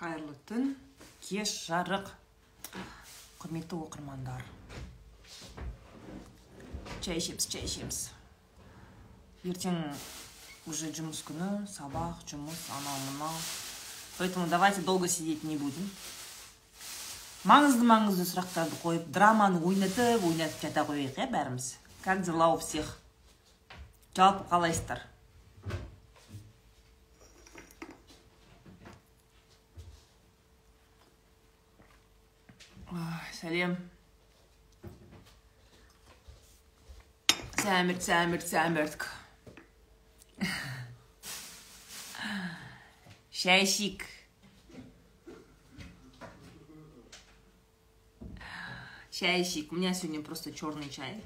қайырлы түн кеш жарық. Құрметті оқырмандар. Чай ішеміз чай ішеміз. Ертең уже жұмыс күні сабақ жұмыс анау мынау. Поэтому давайте долго сидеть не будем. Маңызды маңызды сұрақтарды қойып драманы ойнатып ойнатып жата қояйық иә бәріміз? Как дела у всех? Жалпы қалайсыздар? Ай, сәлем сәмірт сәмірт сәміртк шәйшик чайщик у меня сегодня просто черный чай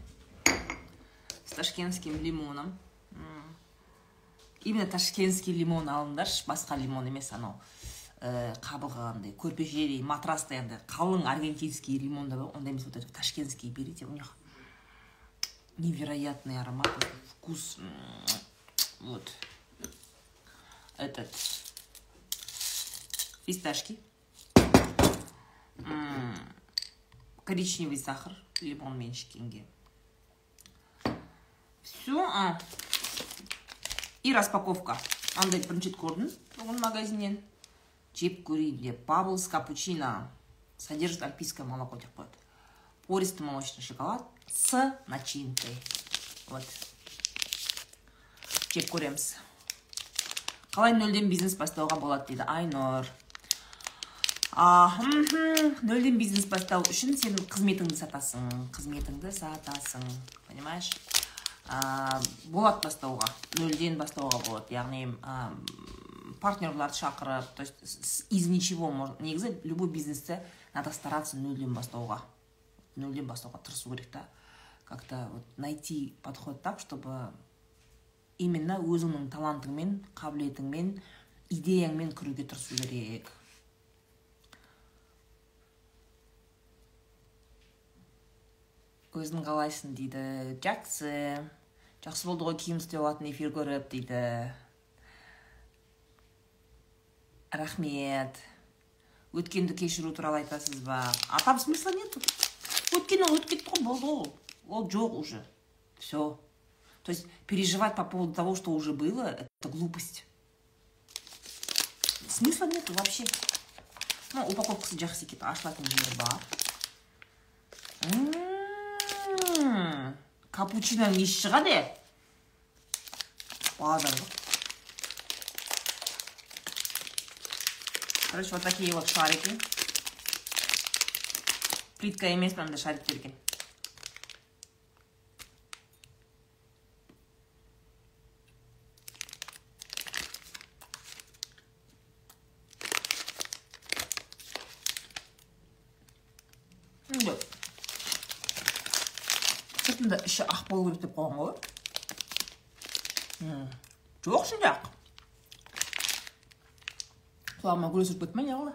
с ташкентским лимоном. Именно ташкентский лимон алыңдаршы басқа лимон емес анау қабығы андай көрпешедей матрастай андай қалың аргентинский лимондар бар ондай емес вот это ташкентский берите у них невероятный аромат вкус вот. Этот. Фисташки. Коричневый сахар лимонмен ішкенге все а. и распаковка. Андай бірінші рет көрдім бүгін магазиннен жеп көрейін деп баблс капучино содержит альпийское молоко деп қояды пористый молочный шоколад с начинкой. Вот. Жеп көреміз қалай нөлден бизнес бастауға болады дейді айнұр нөлден бизнес бастау үшін сен қызметіңді сатасың қызметіңді сатасың понимаешь? А, болады бастауға нөлден бастауға болады яғни партнерларды шақырып то есть из ничего можно негізі любой бизнесті надо стараться нөлден бастауға нөлден бастауға тырысу керек та как то вот найти подход так чтобы именно өзіңнің талантыңмен қабілетіңмен идеяңмен кіруге тырысу керек. Өзің қалайсың дейді жақсы жақсы болды ғой киім істеп алатын эфир көріп дейді. Рахмет. Өткенді кешіру туралы айтасыз ба? А там смысла нету. Өткен ол өтіп кетті ғой болды ол. Ол жоқ уже. Все то есть переживать по поводу того что уже было это глупость. Смысла нету вообще. Ну упаковкасы жақсы екен ашылатын жері бар капучиноның иісі шығады е базар короче вот такие вот шарики. Плитка емес мынандай шариктер екен сыртында іші ақ болу керек деп қойған ғой жоқ ішінде ақ гүл түсіріп кетті ма не қылды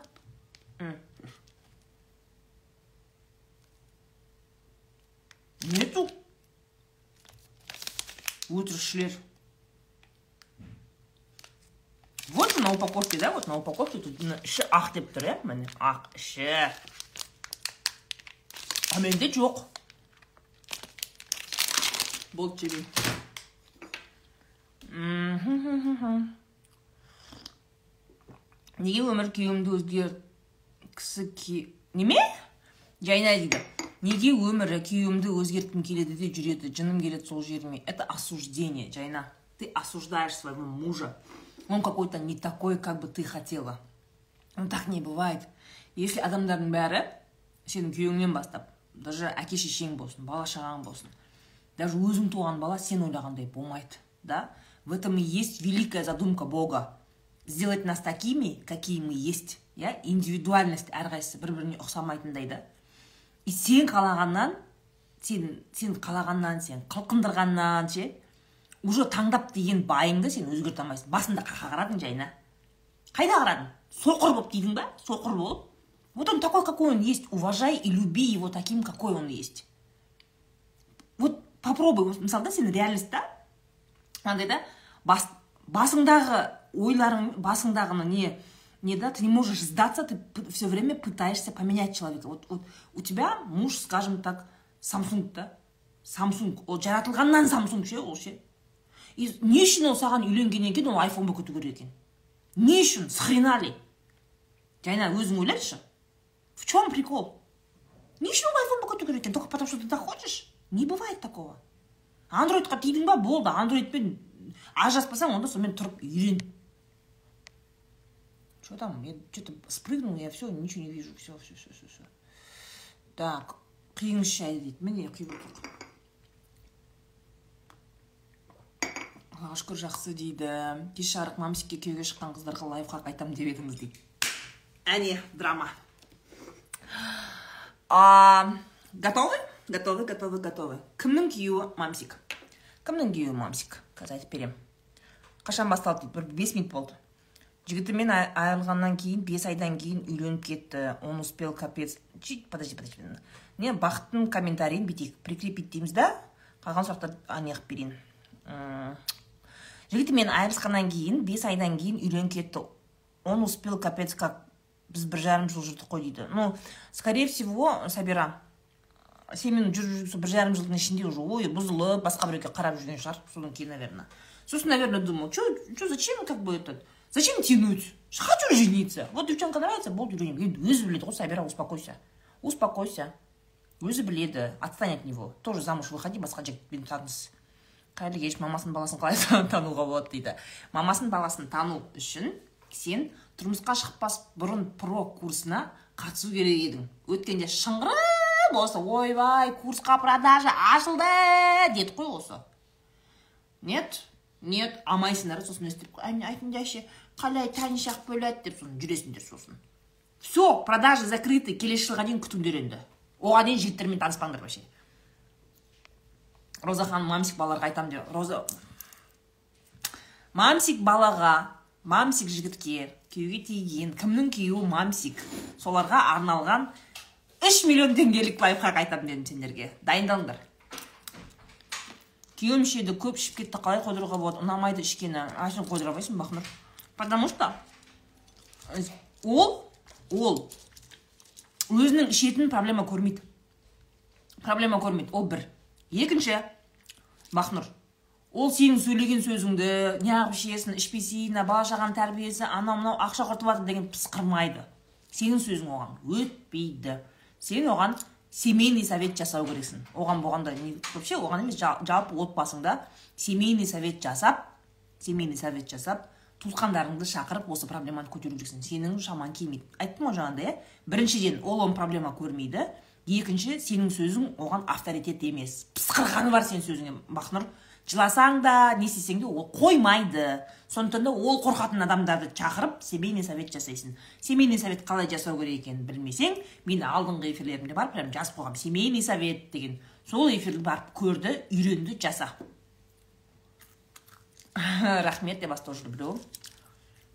М. нету өтірікшілер вот на упаковке да вот на упаковке тут іші ақ деп тұр иә міне ақ іші а менде жоқ болды жебеймін. Неге өмір күйеуімді өзгерткісі ке неме? Жайна дейді. Неге өмірі күйеуімді өзгерткім келеді де жүреді жыным келеді сол жеріме? Это осуждение жайна ты осуждаешь своего мужа. Он какой то не такой как бы ты хотела. Ну так не бывает. Если адамдардың бәрі сенің күйеуіңнен бастап даже әке шешең болсын бала шағаң болсын даже өзің туған бала сен ойлағандай болмайды да? В этом и есть великая задумка бога. Сделать нас такими какие мы есть иә индивидуальность әрқайсысы бір біріне ұқсамайтындай да и сен қалағаннан сен сен қалағаннан сен қылқындырғаннан ше уже таңдап деген байыңды сен өзгерте алмайсың. Басында қақа қарадың жайна қайда қарадың? Соқыр болып кидің ба? Соқыр болып. Вот он такой какой он есть. Уважай и люби его таким какой он есть. Вот попробуй. Мысалы да сен реальностьта андай да? Бас, басыңдағы ойларың басыңдағыны не не да, ты не можешь сдаться, ты все время пытаешься поменять человека. Вот, вот у тебя муж, скажем так, Samsung да, Samsung, ол жаратылғаннан Samsung ше ол ше. И не үшін ол саған үйленгеннен кейін ол айфон болып кету керек екен? Не үшін? С хрена ли? Жайна өзің ойлашы. В чем прикол? Не үшін ол айфон болып кету керек екен? Только потому что ты так хочешь не бывает такого. Андроидқа тидің ба болды андроидпен ажыраспасаң онда сонымен тұрып үйрен. Что там? Я что то спрыгнул я все ничего не вижу. Все все все все все так құйыңызшы шайды дейді міне аллаға шүкір жақсы дейді. Кеш жарық мамсикке күйеуге шыққан қыздарға лайфхак айтамын деп едіңіз дейді. Әне драма. А, готовы? Готовы готовы готовы. Кімнің күйеуі мамсик? Кімнің күйеуі мамсик? Қазір айтып беремін. Қашан басталды дейді? Бір бес минут болды. Жігітімен айырылғаннан кейін бес айдан кейін үйленіп кетті. Он успел капец. Подожди подожди не бақыттың комментарийін бүйтейік. Прикрепить дейміз да? Қалған сұрақтарды неғып берейін. Жігітімен айырылысқаннан кейін бес айдан кейін үйленіп кетті. Он успел капец как біз бір жарым жыл жүрдік қой дейді. Ну скорее всего сабира сенімен жүріп бір жарым жылдың ішінде уже ойы бұзылып басқа біреуге қарап жүрген шығар. Содан кейін наверное сосын наверное думал че зачем как бы этот? Зачем тянуть хочу жениться. Вот девчонка нравится болды үйленемін енді өзі біледі ғой сабира успокойся успокойся. Өзі біледі отстань от него. Тоже замуж выходи басқа жігітпен таныс қайырлы кеш мамасын баласын қалай тануға болады дейді. Мамасын баласын тану үшін сен тұрмысқа шықпас бұрын про курсына қатысу керек едің. Өткенде шыңғырып осы ойбай курсқа продажа ашылды! деді қой осы. Нет? Нет алмайсыңдар сосын өстіп айтыңдаршы қалай танышақ болады? деп сосын жүресіңдер сосын. Все продажа закрыты келесі жылға дейін күтіңдер енді. Оған дейін жігіттермен таныспаңдар вообще. Роза ханым мамсик балаларға айтамын деп роза мамсик балаға мамсик жігітке күйеуге тиген кімнің күйеуі мамсик соларға арналған үш миллион теңгелік лайфхак айтамын дедім сендерге. Дайындалыңдар. Күйеуім ішеді көп ішіп кетті қалай қойдыруға болады ұнамайды ішкені. Сен қойдыра алмайсың бақнұр потому что ол ол өзінің ішетін проблема көрмейді. Проблема көрмейді. Ол бір. Екінші бақнұр ол сенің сөйлеген сөзіңді неғып ішесің ішпесейін бала шағаның тәрбиесі анау мынау ақша құртып жатыр деген пысқырмайды. Сенің сөзің оған өтпейді. Сен оған семейный совет жасау керексің. Оған болғанда вообще оған емес жалпы отбасыңда семейный совет жасап семейный совет жасап туысқандарыңды шақырып осы проблеманы көтеру керексің сенің шамаң келмейді. Айттым ғой жаңағыдай иә? Біріншіден ол оны проблема көрмейді. Екінші сенің сөзің оған авторитет емес. Пысқырғаны бар сенің сөзіңе бақнұр. Жыласаң да не істесең де ол қоймайды. Сондықтан да ол қорқатын адамдарды шақырып семейный совет жасайсың. Семейный совет қалай жасау керек екенін білмесең мен алдыңғы эфирлерімде бар прям жазып қойғанмын семейный совет деген. Сол эфирді барып көрді үйренді жаса. Рахмет деп жүр біреу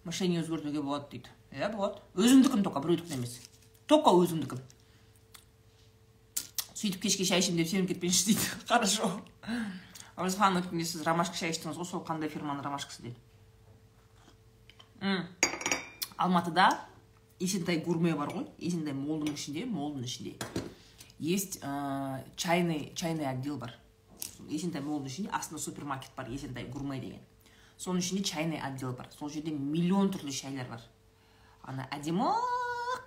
мышление өзгертуге болады дейді. Иә болады. Өзіңдікін только біреудікін емес. Только өзіңдікін сөйтіп кешке шай ішемін деп сеніп кетпеңізші дейді. Хорошо. Ханым өткенде сіз ромашка шай іштіңіз ғой сол қандай фирманың ромашкасы дейді алматыда есентай гурме бар ғой есентай молдың ішінде молдың ішінде есть чайный чайный отдел бар. Есентай молдың ішінде астында супермаркет бар есентай гурме деген. Соның ішінде чайный отдел бар. Сол жерде миллион түрлі шайлар бар. Ана әдемі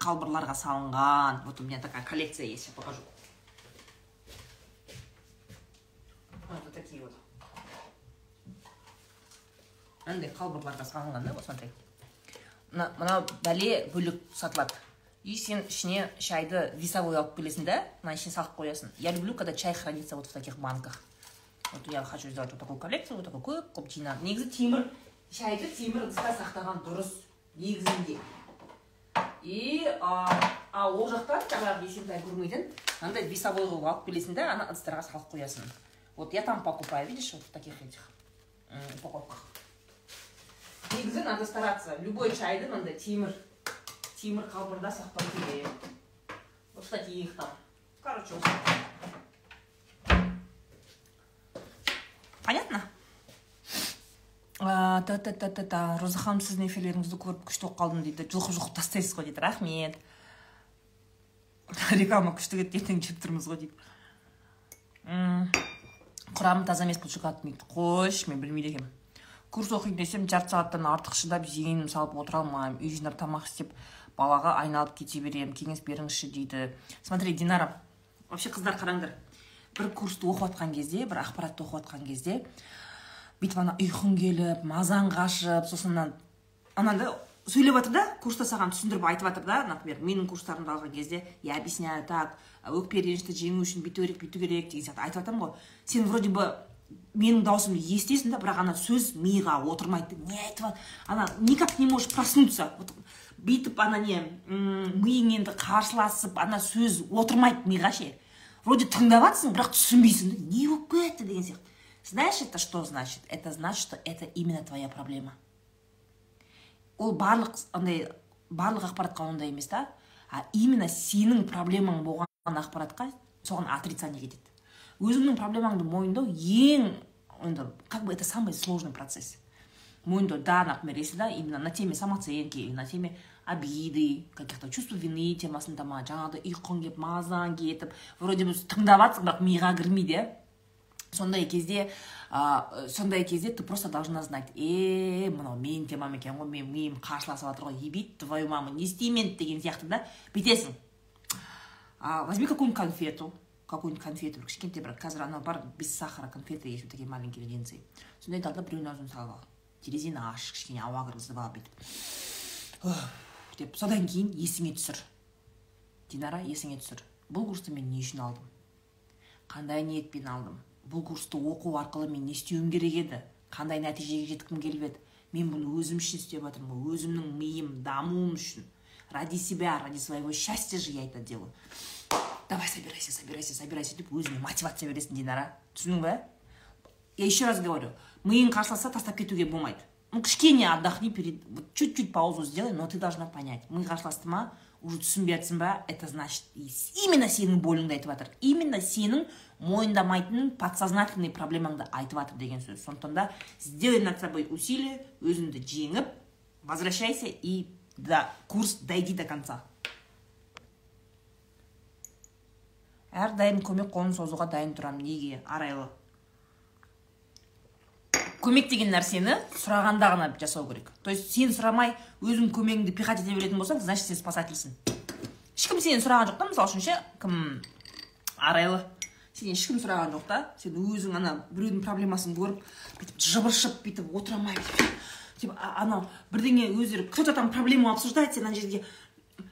қалбырларға салынған. Вот у меня такая коллекция есть я покажу вот мынандай қалбырларға салынған да смотри. Мына мынау бәле бөлек сатылады. И сен ішіне шайды весовой алып келесің да мына ішіне салып қоясың. Я люблю когда чай хранится вот в таких банках. Вот я хочу сделать вот такую коллекцию вот такой көп көп жинап негізі темір шайды темір ыдыста сақтаған дұрыс негізінде. И а ол жақтан жаңағы есентай гурмеден мынандай весовой қылып алып келесің да ана ыдыстарға салып қоясың. Вот я там покупаю, видишь, вот в таких этих упаковках. Негізі надо стараться. Любой чайды мындай темір темір қалбырда сақтау керек вот таких там. Короче понятно та та та та та роза ханым сіздің эфирлеріңізді көріп күшті болып қалдым дейді. Жұлқып жұлқып тастайсыз ғой дейді. Рахмет. Реклама күшті кетті ертең жеп тұрмыз ғой дейді. Құрамы таза емес бұл шоколад дейді. Қойшы мен білмейді екенмін. Курс оқиын десем жарты сағаттан артық шыдап зейінім салып отыра алмаймын. Үй жинап тамақ істеп балаға айналып кете беремін. Кеңес беріңізші дейді. Смотри динара вообще қыздар қараңдар. Бір курсты оқып жатқан кезде бір ақпаратты оқып жатқан кезде бүйтіп ана ұйқың келіп мазаң қашып сосын анандай сөйлеп жатыр да курста саған түсіндіріп айтып жатыр да например менің курстарымды алған кезде я объясняю так өкпе ренішті жеңу үшін бүйту керек бүйту керек деген сияқты айтып жатамын ғой. Сен вроде бы менің даусымды естисің да бірақ ана сөз миға отырмайды. Не айтып ана никак не можешь проснуться. Вот бүйтіп ана не миың енді қарсыласып ана сөз отырмайды миға ше. Вроде тыңдап жатрсың бірақ түсінбейсің не болып кетті деген сияқты. Знаешь, это что значит? Это значит, что это именно твоя проблема. Ол барлық андай барлық ақпаратқа ондай емес та. А именно сенің проблемаң болған ақпаратқа соған отрицание кетеді. Өзіңнің проблемаңды мойындау ең енді как бы это самый сложный процесс. Мойындау да например если да именно на теме самооценки на теме обиды каких то чувств вины темасында ма жаңағыдай ұйқың келіп мазаң кетіп вроде бы тыңдап жатрсың бірақ миға кірмейді иә. Сондай кезде ә, сондай кезде ты просто должна знать е мынау менің темам екен ғой менің миым қарсыласып жатыр ғой ебить твою маму не істеймін деген сияқты да. Бүйтесің. Возьми какую нибудь конфету какую нибудь конфету бір кішкентай бір қазір анау бар без сахара конфеты есть вот такие маленькие леденцы. Сондайды ал да біреудің аузына салып ал терезені аш кішкене ауа кіргізіп ал бүйтіп деп содан кейін есіңе түсір динара есіңе түсір бұл курсты мен не үшін алдым. Қандай ниетпен алдым. Бұл курсты оқу арқылы мен не істеуім керек еді. Қандай нәтижеге жеткім келіп еді. Мен бұны өзім үшін істеп жатырмын ғой өзімнің миым дамуым үшін. Ради себя ради своего счастья же я это делаю. Давай собирайся собирайся собирайся деп өзіңе мотивация бересің динара түсіндің ба я еще раз говорю миың қарсыласса тастап кетуге болмайды ну кішкене отдохни перед вот чуть чуть паузу сделай но ты должна понять. Ми қарсыласты ма уже түсінбей жатрсың ба это значит именно сенің болыңды айтып жатыр именно сенің мойындамайтын подсознательный проблемаңды айтып жатыр деген сөз. Сондықтан да сделай над собой усилие өзіңді жеңіп возвращайся и да курс дойди до конца. Әрдайым көмек қолын созуға дайын тұрамын неге? Арайлы. Көмек деген нәрсені сұрағанда ғана жасау керек. То есть сен сұрамай өзің көмегіңді пихать ете беретін болсаң значит сен спасательсің. Ешкім сенен сұраған жоқ та мысалы үшін ше кім? Арайлы. Сенен ешкім сұраған жоқ та сен өзің ана біреудің проблемасын көріп бүйтіп жыбыршып бүйтіп отыра алмай бүйтіп анау бірдеңе өздері кто то там проблему обсуждает сен ана жерге.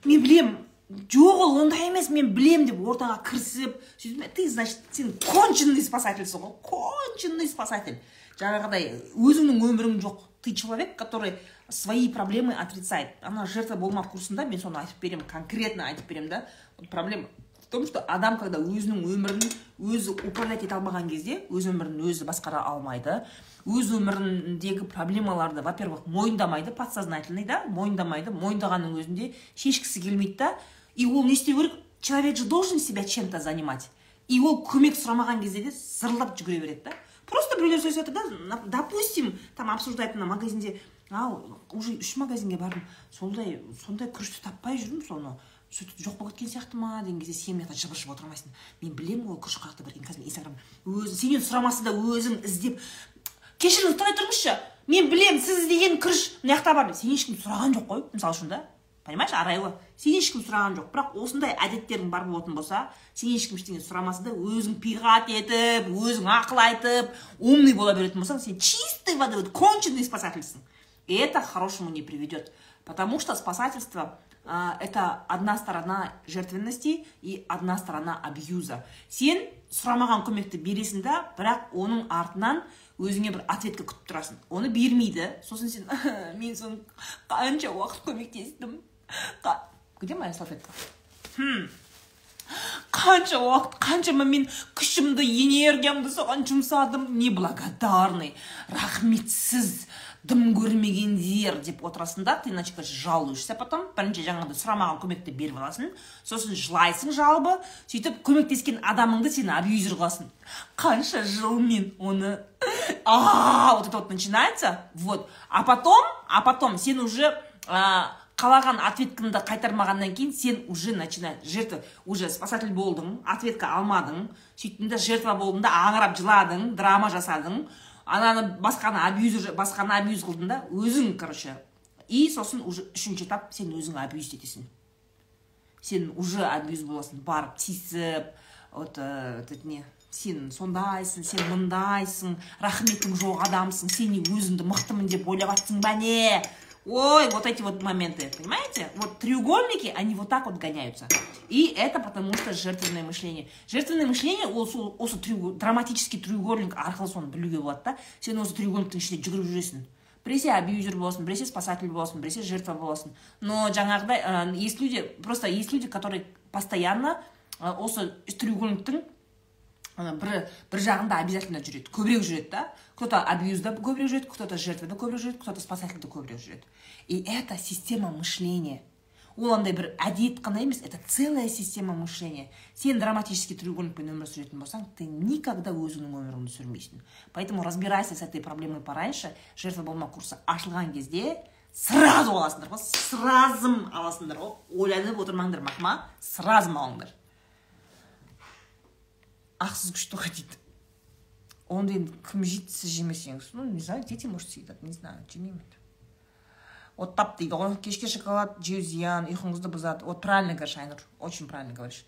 Мен білем жоқ ол ондай емес мен білем деп ортаға кірісіп сөйтіп ты значит сен конченый спасательсің ғой конченый спасатель жаңағыдай өзіңнің өмірің жоқ. Ты человек который свои проблемы отрицает. Ана жертва болмақ курсында мен соны айтып беремін конкретно айтып беремін да. Проблема в том что адам когда өзінің өмірін өзі управлять ете алмаған кезде өз өмірін өзі басқара алмайды. Өз өміріндегі проблемаларды во первых мойындамайды подсознательный да мойындамайды. Мойындағанның өзінде шешкісі келмейді да. И ол не істеу керек? Человек же должен себя чем то занимать. И ол көмек сұрамаған кезде де зырлап жүгіре береді да. Просто біреулер сөйлесіп жатыр да допустим там обсуждать ана магазинде ал уже үш магазинге бардым сондай сондай күрішті таппай жүрмін соны сөйтіп жоқ болып кеткен сияқты ма? деген кезде сен мына жақта жыбыр отырмайсың. Мен білемін ғой күріш қаяқта бар екенін қазір инстаграм өзі сенен сұрамаса да өзің іздеп кешіріңіз тұра тұрыңызшы. Мен білемін сіз іздеген күріш мына жақта бар сен ешкім сұраған жоқ қой мысалы үшін да. Понимаешь арайлы? Сен ешкім сұраған жоқ. Бірақ осындай әдеттерің бар болатын болса сен ешкім ештеңе сұрамаса да өзің пиғат етіп өзің ақыл айтып умный бола беретін болсаң сен чистой воды конченый спасательсің. И это к хорошему не приведет потому что спасательство это одна сторона жертвенности и одна сторона абьюза. Сен сұрамаған көмекті бересің да бірақ оның артынан өзіңе бір ответка күтіп тұрасың. Оны бермейді. Сосын сен мен соны қанша уақыт көмектестім? Где моя салфетка? Хм. Қанша уақыт қаншама мен күшімді энергиямды соған жұмсадым. Неблагодарный рахметсіз дым көрмегендер деп отырасың да ты начинаешь жалуешься потом. Бірінші жаңағыдай сұрамаған көмекті беріп аласың. Сосын жылайсың жалобы сөйтіп көмектескен адамыңды сен абьюзер қыласың. Қанша жыл мен оны а вот это вот начинается. Вот. А потом а потом сен уже қалаған ответкаңды қайтармағаннан кейін сен уже начинает жертва уже спасатель болдың ответка алмадың сөйттің да жертва болдың да аңырап жыладың драма жасадың ананы басқаны абьюз басқаны абьюз қылдың да өзің короче. И сосын уже үшінші этап сен өзің абьюз етесің. Сен уже абьюз боласың барып тиісіп вот этот не сен сондайсың сен мындайсың рахметің жоқ адамсың сен не өзіңді мықтымын деп ойлап жатсың ба не? Ой, вот эти вот моменты, понимаете? Вот треугольники, они вот так вот гоняются. И это потому что жертвенное мышление. Жертвенное мышление осы осы драматический треугольник арқылы соны білуге болады да сен осы треугольниктің ішінде жүгіріп жүресің біресе абьюзер боласың біресе спасатель боласың біресе жертва боласың но жаңағыдай ә, есть люди просто есть люди которые постоянно ә, осы треугольниктің бір бір жағында обязательно жүреді. Көбірек жүреді да. Кто то абьюзда көбірек жүреді кто то жертвада көбірек жүреді кто то спасательда көбірек жүреді. И это система мышления. Ол андай бір әдет қана емес это целая система мышления. Сен драматический треугольникпен өмір сүретін болсаң ты никогда өзіңнің өміріңді сүрмейсің. Поэтому разбирайся с этой проблемой пораньше. Жертва болма курсы ашылған кезде сразу аласыңдар ғой сразу аласыңдар ғой ойланып отырмаңдар мақма. Сразу алыңдар. Ақсыз күшті ғой дейді. Оны енді кім жейді сіз жемесеңіз ну не знаю дети может съедят не знаю жемеймін вот тап дейді ғой. Кешке шоколад жеу зиян ұйқыңызды бұзады. Вот правильно говоришь айнұр очень правильно говоришь.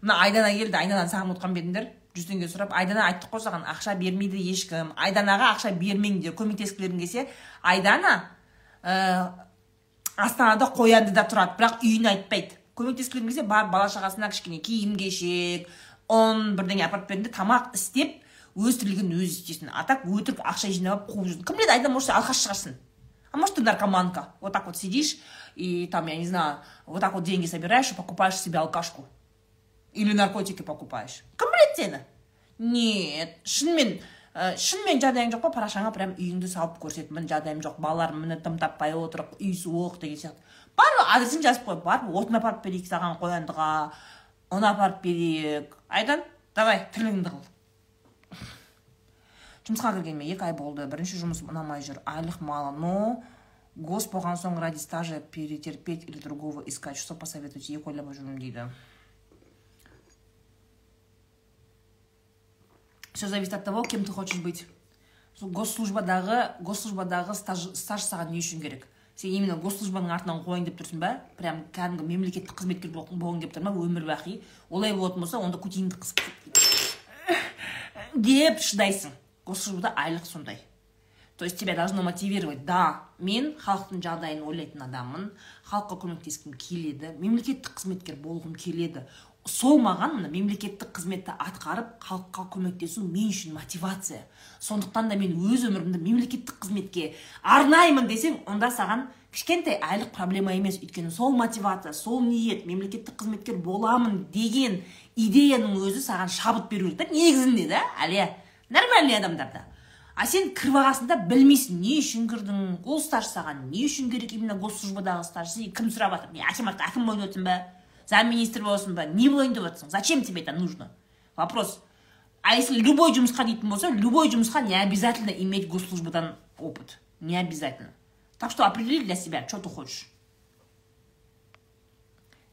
Мына айдана келді айдананы сағынып отқан ба едіңдер? Жүз теңге сұрап айдана айттық қой саған ақша бермейді ешкім. Айданаға ақша бермеңдер көмектескілерің келсе. Айдана ә, астанада қояндыда тұрады бірақ үйін айтпайды. Көмектескілерің келсе барып бала шағасына кішкене киім кешек ұн бірдеңе апарып беріңдер тамақ істеп өз тірлігін өзі істесін. А так өтірік ақша жинап алып қуып жүрсің кім біледі айдан может алқаш шығарсың а может ты наркоманка. Вот так вот сидишь и там я не знаю вот так вот деньги собираешь и покупаешь себе алкашку. Или наркотики покупаешь. Кім біледі сені? Нет. Шынымен ә, шынымен жағдайың жоқ па? Парақшаңа прям үйіңді салып көрсет. Міне жағдайым жоқ. Балаларым міне тым таппай отыр үй суық деген сияқты. Барып адресін жазып қой. Барып отын апарып берейік саған қояндыға. Ұн апарып берейік айдан давай тірлігіңді қыл. Жұмысқа кіргеніме екі ай болды. Бірінші жұмыс ұнамай жүр. Айлық мало но гос болған соң ради стажа перетерпеть или другого искать. Что посоветуете? Екі ойлап жүрмін дейді. Все зависит от того кем ты хочешь быть. Госслужбадағы госслужбадағы стаж саған не үшін керек. Сен именно госслужбаның артынан қояйын деп тұрсың ба? Прям кәдімгі мемлекеттік қызметкер болғың келіп тұр ма? Өмір бақи. Олай болатын болса онда кутинді деп шыдайсың. Госслужбада айлық сондай. То есть тебя должно мотивировать. Да мен халықтың жағдайын ойлайтын адаммын. Халыққа көмектескім келеді. Мемлекеттік қызметкер болғым келеді. Сол маған мына мемлекеттік қызметті атқарып халыққа көмектесу мен үшін мотивация. Сондықтан да мен өз өмірімді мемлекеттік қызметке арнаймын десең онда саған кішкентай айлық проблема емес. Өйткені сол мотивация сол ниет мемлекеттік қызметкер боламын деген идеяның өзі саған шабыт беру керек та негізінде да әлия? Нормальный адамдарда. А сен кіріп алғансың да білмейсің не үшін кірдің ол стаж саған не үшін керек именно госслужбадағы стаж кім сұрап жатыр? Акиматқа әкім болып ба замминистр боласың ба не болайын деп жатрсың зачем тебе это нужно? Вопрос. А если любой жұмысқа дейтін болса любой жұмысқа не обязательно иметь госслужбадан опыт. Не обязательно. Так что определи для себя что ты хочешь.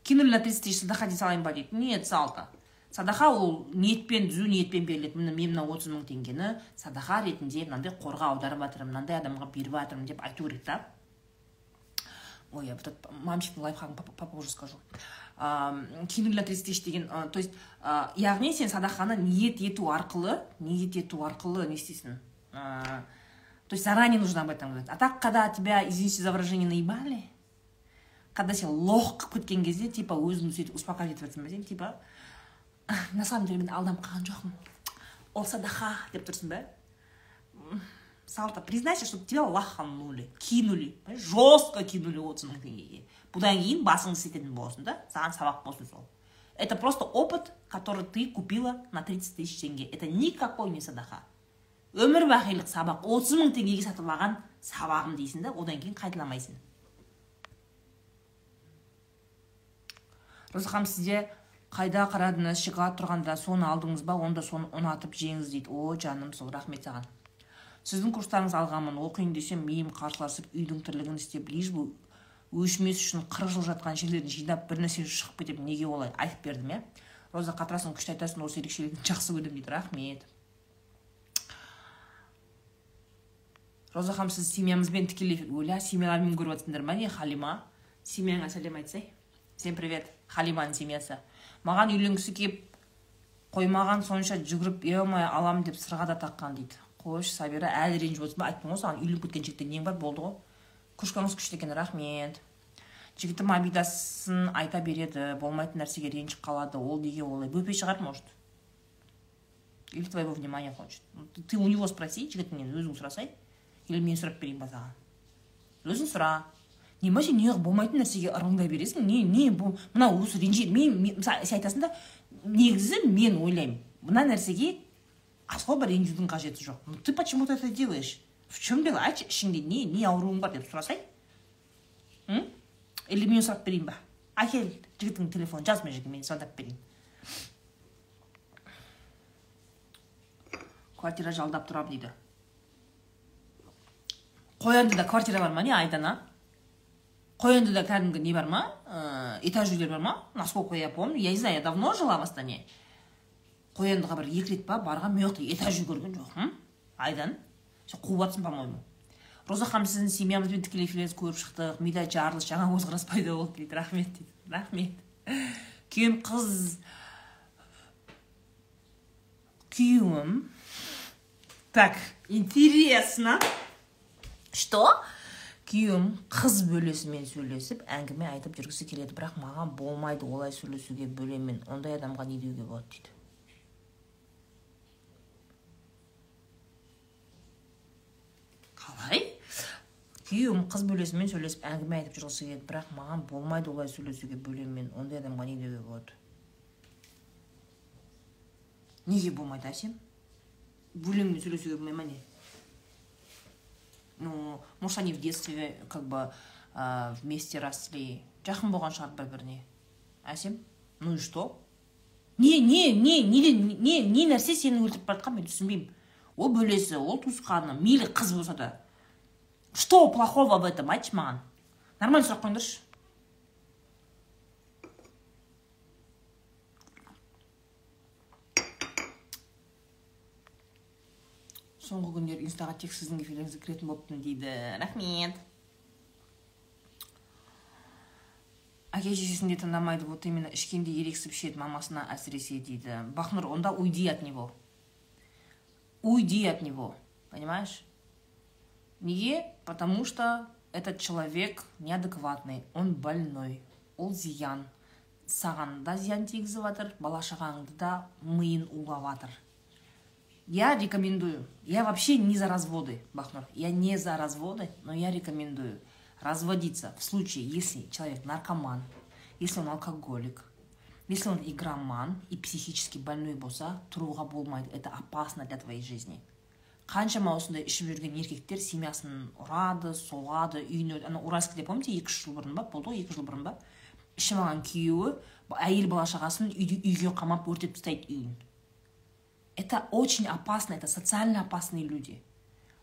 Кинули на 30 тысяч садаха дей салайын ба дейді нет салды садаха ол ниетпен түзу ниетпен беріледі. Міне мен мына отыз мың теңгені садаха ретінде мынандай қорға аударып жатырмын мынандай адамға беріп жатырмын деп айту керек та. Ой я этот мамчиктің лайфхагын попозже скажу. 30 тысяч деген то есть яғни сен садақаны ниет ету арқылы ниет ету арқылы не істейсің. То есть заранее нужно об этом говорить. А так когда тебя извините за выражение наебали когда сен лох қылып кеткен кезде типа өзіңді сөйтіп успокаивать етіп жатрсың ба? Сен типа на самом деле мен алданып қалған жоқпын. Ол садаха деп тұрсың ба салта признайся что тебя лаханули кинули. Жестко кинули отыз мың теңгеге бұдан кейін басыңды істететін боласың да саған сабақ болсын сол. Это просто опыт который ты купила на 30 тысяч теңге это никакой не садаха өмір бақилық сабақ отыз мың теңгеге сатып алған сабағым дейсің да одан кейін қайталамайсың. Ханым сізде қайда қарадыңыз шоколад тұрғанда соны алдыңыз ба онда соны ұнатып жеңіз дейді. О жаным сол рахмет саған. Сіздің курстарыңызды алғанмын оқиын десем миым қарсыласып үйдің тірлігін істеп лишь бы өшмес үшін қырық жыл жатқан жерлерін жинап бір нәрсе шығып кетіп неге олай айтып бердім иә? Роза қатырасың күшті айтасың осы ерекшелігін жақсы көремін дейді рахмет. Роза ханым сіз семьямызбен тікелей ойла семьялармен көріп жатсыңдар ма не халима? Семьяңа сәлем айтсай. Всем привет халиманың семьясы. Маған үйленгісі келіп қоймаған сонша жүгіріп е алам деп сырға да таққан дейді. Қойшы сабира әлі ренжіп отырсың ба? Айттым ғой саған үйленіп кеткен жігіттен нең бар? Болды ғой. Кружкаңыз күшті екен рахмет. Жігітім обидасын айта береді болмайтын нәрсеге ренжіп қалады ол неге олай? Бөпе шығар может. Или твоего внимания хочет. Ты у него спроси жігітіңнен өзің сұрасай или мен сұрап берейін ба саған? Өзің сұра. Неме сен неғып болмайтын нәрсеге ырыңдай бересің не не бұл мына осы ренжи мен, мен сен айтасың да негізі мен ойлаймын мына нәрсеге особо ренжудің қажеті жоқ. Ну ты почему то это делаешь? В чем дело? Айтшы ішіңде не не ауруың бар деп сұрасай или мен сұрап берейін ба? Әкел жігітіңнің телефонын жаз мына жерге мен звондап берейін квартира жалдап тұрамын дейді. Қояндыда квартира бар ма? Не айдана қояндыда кәдімгі не бар ма? Ә, этаж үйлер бар ма? Насколько я помню. Я не знаю я давно жила в астане. Қояндыға бір екі рет па барған мен этаж үй көрген жоқпын. Айдан. Қуып жатрсың по моему роза ханым сіздің семьямызбен тікелей эфиріңізді көріп шықтық мида жарылыс жаңа көзқарас пайда болды дейді. Рахмет дейді. Рахмет. Күйеуім қыз. Күйеуім. Так интересно. Что? Күйеуім қыз бөлесімен сөйлесіп әңгіме айтып жүргісі келеді бірақ маған болмайды олай сөйлесуге бөлемен ондай адамға не деуге болады дейді. Қалай күйеуім қыз бөлесімен сөйлесіп әңгіме айтып жүргісі келеді бірақ маған болмайды олай сөйлесуге бөлемен ондай адамға не деуге болады. Неге болмайды әсем бөлеңмен сөйлесуге болмай ма не? Ну может они в детстве как бы ә, вместе росли. Жақын болған шығар бір біріне әсем ну и что? Не не не не не не нәрсе сені өлтіріп бара жатқан мен түсінбеймін. Ол бөлесі ол туысқаны мейлі қыз болса да. Что плохого в этом айтшы маған нормально сұрақ қойыңдаршы соңғы күндері инстаға тек сіздің эфиріңізге кіретін болыппын дейді. Рахмет. Әке шешесін де тыңдамайды вот именно ішкенде ерегісіп ішеді мамасына әсіресе дейді. Бахнұр онда уйди от него. Уйди от него понимаешь? Неге? Потому что этот человек неадекватный он больной ол зиян саған да зиян тигізіп жатыр бала шағаңды да миын улап жатыр Я рекомендую. Я вообще не за разводы, Бахнур. Я не за разводы, но я рекомендую разводиться в случае, если человек наркоман, если он алкоголик, если он игроман и психически больной болса тұруға болмайды это опасно для твоей жизни қаншама осындай ішіп жүрген еркектер семьясын ұрады соғады үйіне ана уральскіде помните екі үш жыл бұрын ба? Болды ғой екі жыл бұрын ба? Ішіп алған күйеуі әйел бала шағасын үйге қамап өртеп тастайды үйін. Это очень опасно, это социально опасные люди.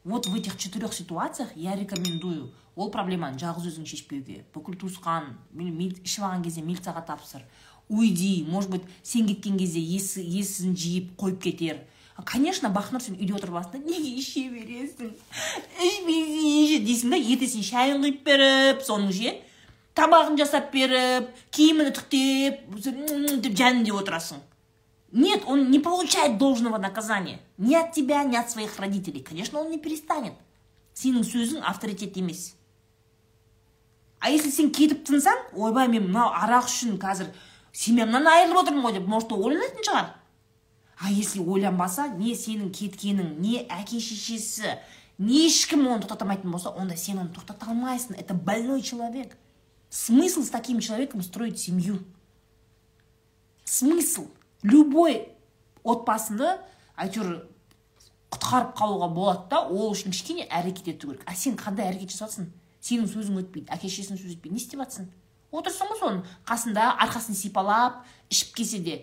Вот в этих четырех ситуациях я рекомендую ол проблеманы жалғыз өзің шешпеуге. Бүкіл туысқан ішіп алған кезде милицияға тапсыр. Уйди может быть сен кеткен кезде есін жиып қойып кетер. Конечно бақнұр сен үйде отырып аласың да неге іше бересің ішпесеңші дейсің да ертесіне шайын құйып беріп соның ше тамағын жасап беріп киімін үтіктеп деп жәнінде отырасың Нет, он не получает должного наказания. Ни от тебя, ни от своих родителей. Конечно, он не перестанет. Сенің сөзің авторитет емес. А если сен кетіп тынсаң, ойбай мен мынау арақ үшін қазір семьямнан айырылып отырмын ғой деп может ойланатын шығар а если ойланбаса не сенің кеткенің не әке шешесі не ешкім оны тоқтата алмайтын болса онда сен оны тоқтата алмайсың. Это больной человек. Смысл с таким человеком строить семью? Смысл? Любой отбасында әйтеуір құтқарып қалуға болады да ол үшін кішкене әрекет ету керек. А сен қандай әрекет жасап жатрсың сенің сөзің өтпейді әке шешесінің сөзі өтпейді не істеп жатрсың отырсың ғой соның қасында арқасын сипалап ішіп келсе де.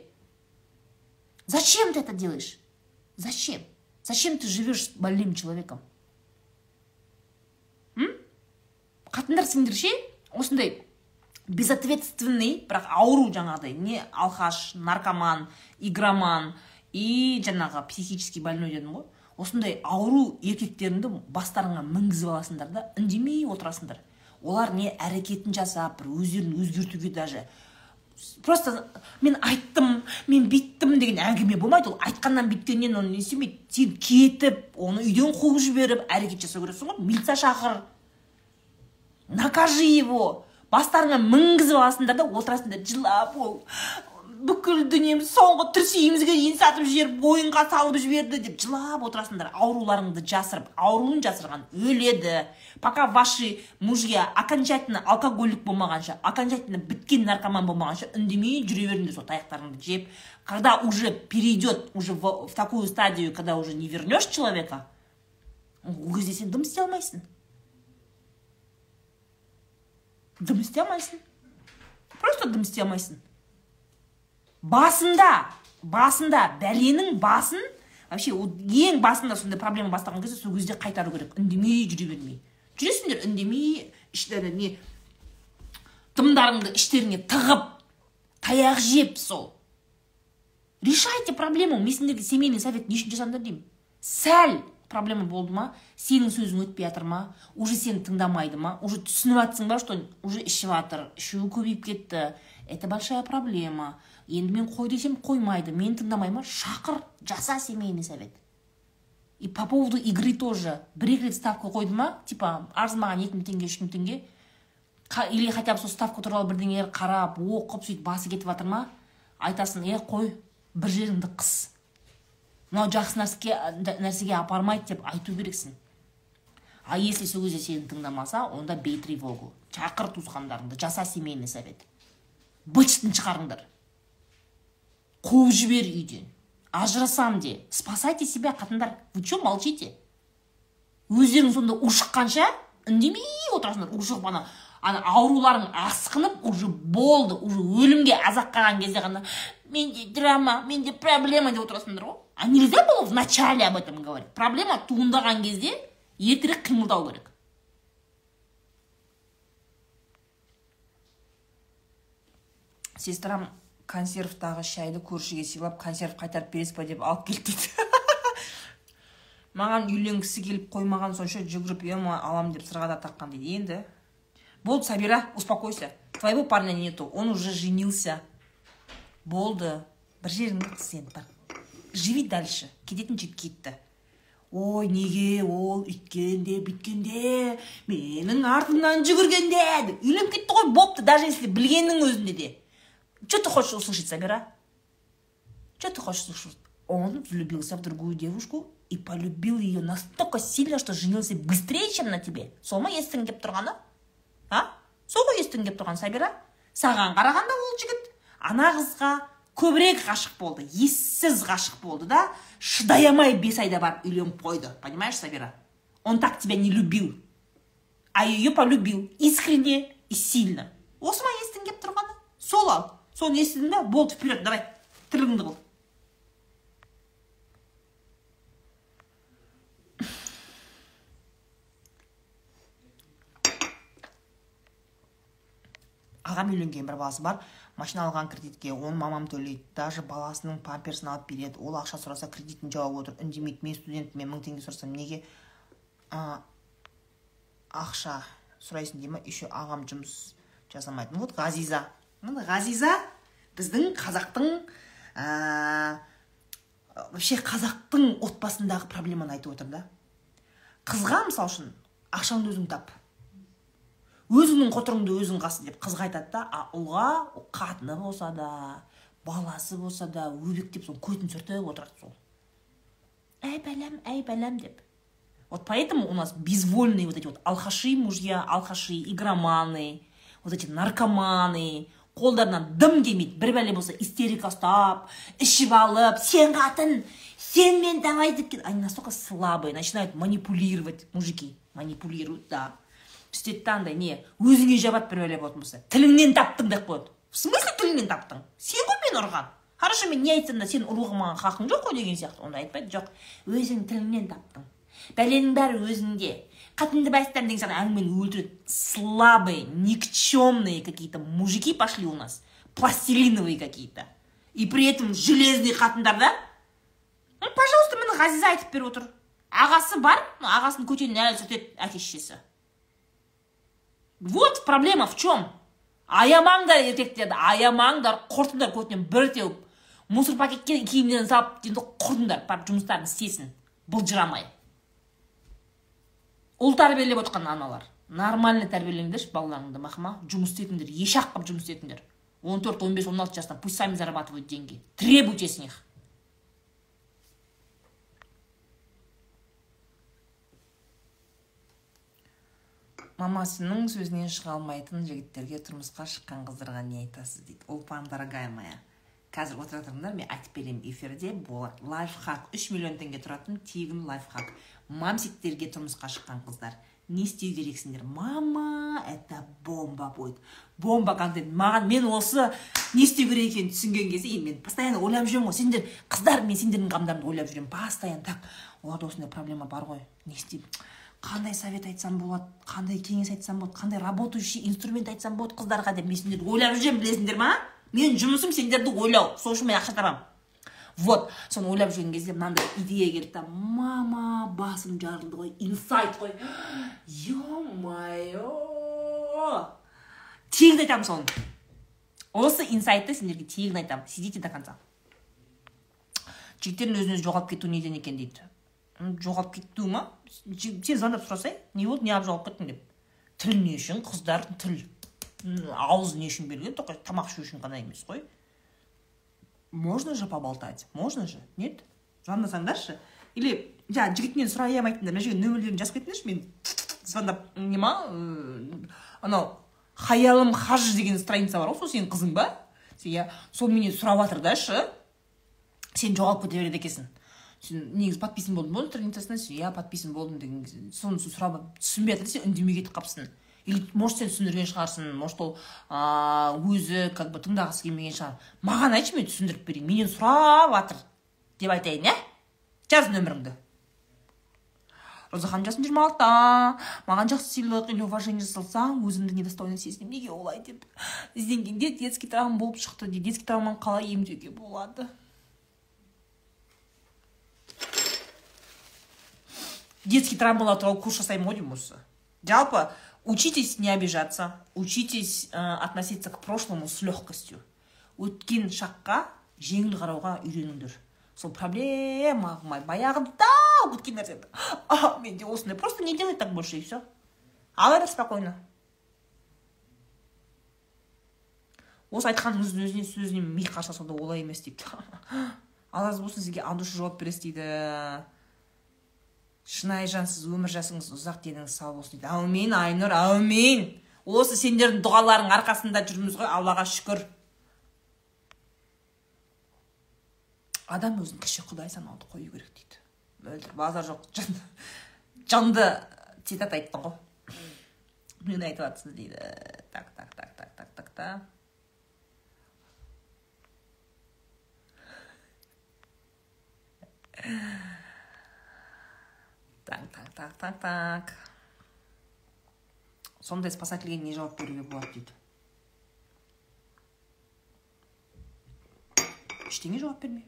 Зачем ты это делаешь? Зачем? Зачем ты живешь с больным человеком? Қатындар сендер ше? Осындай безответственный бірақ ауру жаңағыдай. Не алқаш наркоман игроман и жаңағы психически больной дедім ғой. Осындай ауру еркектеріңді бастарыңа мінгізіп аласыңдар да үндемей отырасыңдар. Олар не әрекетін жасап бір өздерін өзгертуге даже просто мен айттым мен бүйттім деген әңгіме болмайды ол. Айтқаннан бүйткеннен оны не істемейді сен кетіп оны үйден қуып жіберіп әрекет жасау керексің ғой. Милиция шақыр. Накажи его. Бастарыңа мінгізіп аласыңдар да отырасыңдар. Жылап ол. Бүкіл дүниеміз соңғы тірсегімізге дейін сатып жіберіп ойынға салып жіберді деп жылап отырасыңдар. Ауруларыңды жасырып ауруын жасырған өледі. Пока ваши мужья окончательно алкоголик болмағанша окончательно біткен наркоман болмағанша үндемей жүре беріңдер сол таяқтарыңды жеп. Когда уже перейдет уже в, в такую стадию когда уже не вернешь человека ол кезде сен дым істей алмайсың дым істей алмайсың просто дым істей алмайсың басында басында бәленің басын вообще ең басында сондай проблема бастаған кезде сол кезде қайтару керек. Үндемей жүре бермей. Жүресіңдер үндемей іштері не дымдарыңды іштеріңе тығып таяқ жеп сол. Решайте проблему. Мен сендерге семейный совет не үшін жасадыңдар деймін сәл проблема болды ма? Сенің сөзің өтпей жатыр ма? Уже сені тыңдамайды ма? Уже түсініп жатсың ба что уже ішіп жатыр. Ішуі көбейіп кетті. Это большая проблема. Енді мен қой десем қоймайды. Мені тыңдамай ма? Шақыр жаса семейный совет. И по поводу игры тоже. Бір екі рет ставка қойды ма? Типа арзымаған екі мың теңге үш мың теңге. Или хотя бы сол ставка туралы бірдеңелер қарап оқып сөйтіп басы кетіп жатыр ма? Айтасың е қой бір жеріңді қыс. Мынау жақсы нәрсеге, нәрсеге апармайды деп айту керексің. А если сол кезде сені тыңдамаса онда бей тревогу. Шақыр туысқандарыңды жаса семейный совет. Бычтын шығарыңдар. Қуып жібер үйден. Ажырасам де спасайте себя қатындар. Вы че молчите? Өздерің сонда ушыққанша үндемей отырасыңдар. Ушығып ана ана ауруларың асқынып уже болды уже өлімге азақ қалған кезде ғана менде драма менде проблема деп отырасыңдар ғой. А нельзя было в начале об этом говорить? Проблема туындаған кезде ертерек қимылдау керек. Сестрам консервтағы шайды көршіге сыйлап консерв қайтарып бересіз ба деп алып келді дейді. Маған үйленгісі келіп қоймаған сонша жүгіріп ема алам деп сырғада таққан дейді. Енді болды сабира успокойся. Твоего парня нету он уже женился. Болды. Бір жеріңді қыс енді живи дальше. Кететін жерге кетті. Ой неге ол үйткенде бүйткенде менің артымнан жүгіргенде? үйленіп кетті ғой бопты. Даже если білгеннің өзінде де. Что ты хочешь услышать, Сабира? Что ты хочешь услышать? Он влюбился в другую девушку и полюбил ее настолько сильно, что женился быстрее, чем на тебе. Сол ма естің кеп тұрғаны? А? Сол ғой естің кеп тұрған Сабира? Саған қарағанда ол жігіт ана қызға көбірек ғашық болды ессіз ғашық болды да шыдай бес айда барып үйленіп қойды понимаешь сабира он так тебя не любил а ее полюбил искренне и сильно осы ма естің кеп тұрғаны сол ал соны естідің ба болды вперед давай тірлігіңді қыл ағам үйленген бір баласы бар машина алған кредитке оны мамам төлейді даже баласының памперсін алып береді ол ақша сұраса кредитін жауып отыр үндемейді мен студентпін мен мың теңге сұрасам неге? А, ақша сұрайсың дей ма еще ағам жұмыс жасамайды. Вот ғазиза. Ғазиза біздің қазақтың ә, вообще қазақтың отбасындағы проблеманы айтып отыр да. Қызға мысалы үшін ақшаңды өзің тап. Өзіңнің қотырыңды өзің қасы деп қызға айтады да а ұлға қатыны болса да баласы болса да өбектеп сол көзін сүртіп отырады сол. Әй бәлем әй бәлем деп. Вот поэтому у нас безвольные вот эти вот алхаши мужья алхаши игроманы вот эти наркоманы қолдарынан дым келмейді. Бір бәле болса истерика ұстап ішіп алып сен қатын сен мен давай деп они настолько слабые начинают манипулировать мужики. Манипулируют да. Сөйтеді да андай не өзіңе жабады бір бәле болатын болса. Тіліңнен таптың деп қояды. В смысле тіліңнен таптың? Сен ғой мені ұрған. Хорошо мен не айтсам да сен ұруға маған хақың жоқ қой деген сияқты. Онда айтпайды жоқ. Өзің тіліңнен таптың. Бәленің бәрі өзіңде. Қатынды бастан деген сияқты әңгімені өлтіреді. Слабые никчемные какие то мужики пошли у нас. Пластилиновые какие то и при этом железный қатындар да? Пожалуйста міне ғазиза айтып беріп отыр. Ағасы бар ағасының көтенін әлі сүртеді әке шешесі вот проблема в чем аямаңдар еркектерді аямаңдар құртыңдар көтінен бір теуіп. Мусор пакетке киімдерін салып енді құртыңдар барып жұмыстарын істесін. Былжырамай. Ұл тәрбиелеп отқан аналар нормально тәрбиелеңдерші балаларыңды мақыма жұмыс істетіңдер ешақ қылып жұмыс істетіңдер он төрт он бес он алты жастан пусть сами зарабатывают деньги. Требуйте с них. Мамасының сөзінен шыға алмайтын жігіттерге тұрмысқа шыққан қыздарға не айтасыз дейді. Ұлпан дорогая моя. Қазір тұрыңдар мен айтып беремін эфирде. Болады лайфхак үш миллион теңге тұратын тегін лайфхак. Мамсиктерге тұрмысқа шыққан қыздар не істеу керексіңдер? Мама это бомба будет. Бомба контент. Маған мен осы не істеу керек екенін түсінген кезде енді мен постоянно ойлап жүремін ғой. Сендер қыздар мен сендердің қамдарыңды ойлап жүремін. Постоянно так. Оларда осындай проблема бар ғой. Не істеймін. Қандай совет айтсам болады қандай кеңес айтсам болады қандай работающий инструмент айтсам болады қыздарға деп мен сендерді ойлап жүремін білесіңдер ма менің жұмысым сендерді ойлау. Сол үшін мен ақша табамын. Вот соны ойлап жүрген кезде мынандай идея келді да. Мама басым жарылды ғой инсайт қой. Е мое тегін айтамын соны. Осы инсайтты сендерге тегін айтамын. Сидите до конца. Жігіттердің өзін өзі жоғалып кетуі неден екен дейді. Жоғалып кету ма? Сен звондап сұрасай не болды неғып жоғалып кеттің деп. Тіл не үшін қыздар тіл. Ауыз не үшін берілген тамақ ішу үшін ғана емес қой. Можно же поболтать? Можно же? Нет? Звондасаңдаршы или жаңағы жігітінен сұрай алмайтындар мына жерге нөмірлерін жазып кетіңдерші мен звондап не ма анау хаялым хаж деген страница бар ғой сол сенің қызың ба? Иә сол менен сұрап жатыр да шы сен жоғалып кете береді екенсің. Сен негізі подписан болдың ба страницасына? Иә подписан болдым деген кезде соны сұрап түсінбей жатыр сен үндемей кетіп қалыпсың. Или может сен түсіндірген шығарсың может ол өзі как бы тыңдағысы келмеген шығар. Маған айтшы мен түсіндіріп берейін менен сұрап жатыр деп айтайын иә жаз нөміріңді. Роза ханым жасым жиырма алтыда маған жақсы сыйлық или уважение жасалса өзімді недостойно сезінемін. Неге олай деп ізденгенде детский травма болып шықты дейді. Детский травманы қалай емдеуге болады? Детский травмалар туралы курс жасаймын ғой деймін осы. Жалпы учитесь не обижаться учитесь ә, относиться к прошлому с легкостью. Өткен шаққа жеңіл қарауға үйреніңдер. Сол проблема баяғыда өткен нәрсені менде осындай просто не делай так больше и все ала бер спокойно. Осы айтқаныңыздың өзіне сөзіне ми қарсаса да олай емес дейді. Алла разы болсын сізге душа жауап бересіз дейді шынайы жансыз өмір жасыңыз ұзақ деніңіз сау болсын дейді. Әумин айнұр әумин. Осы сендердің дұғаларың арқасында жүрміз ғой аллаға шүкір. Адам өзін кіші құдай санауды қою керек дейді. Мөлдір базар жоқ. Жан, жанды цитат айттың ғой. Нені айтып жатсыз дейді. Так так так так так так -та так так. Сондай спасательге не жауап беруге болады дейді ештеңе жауап берме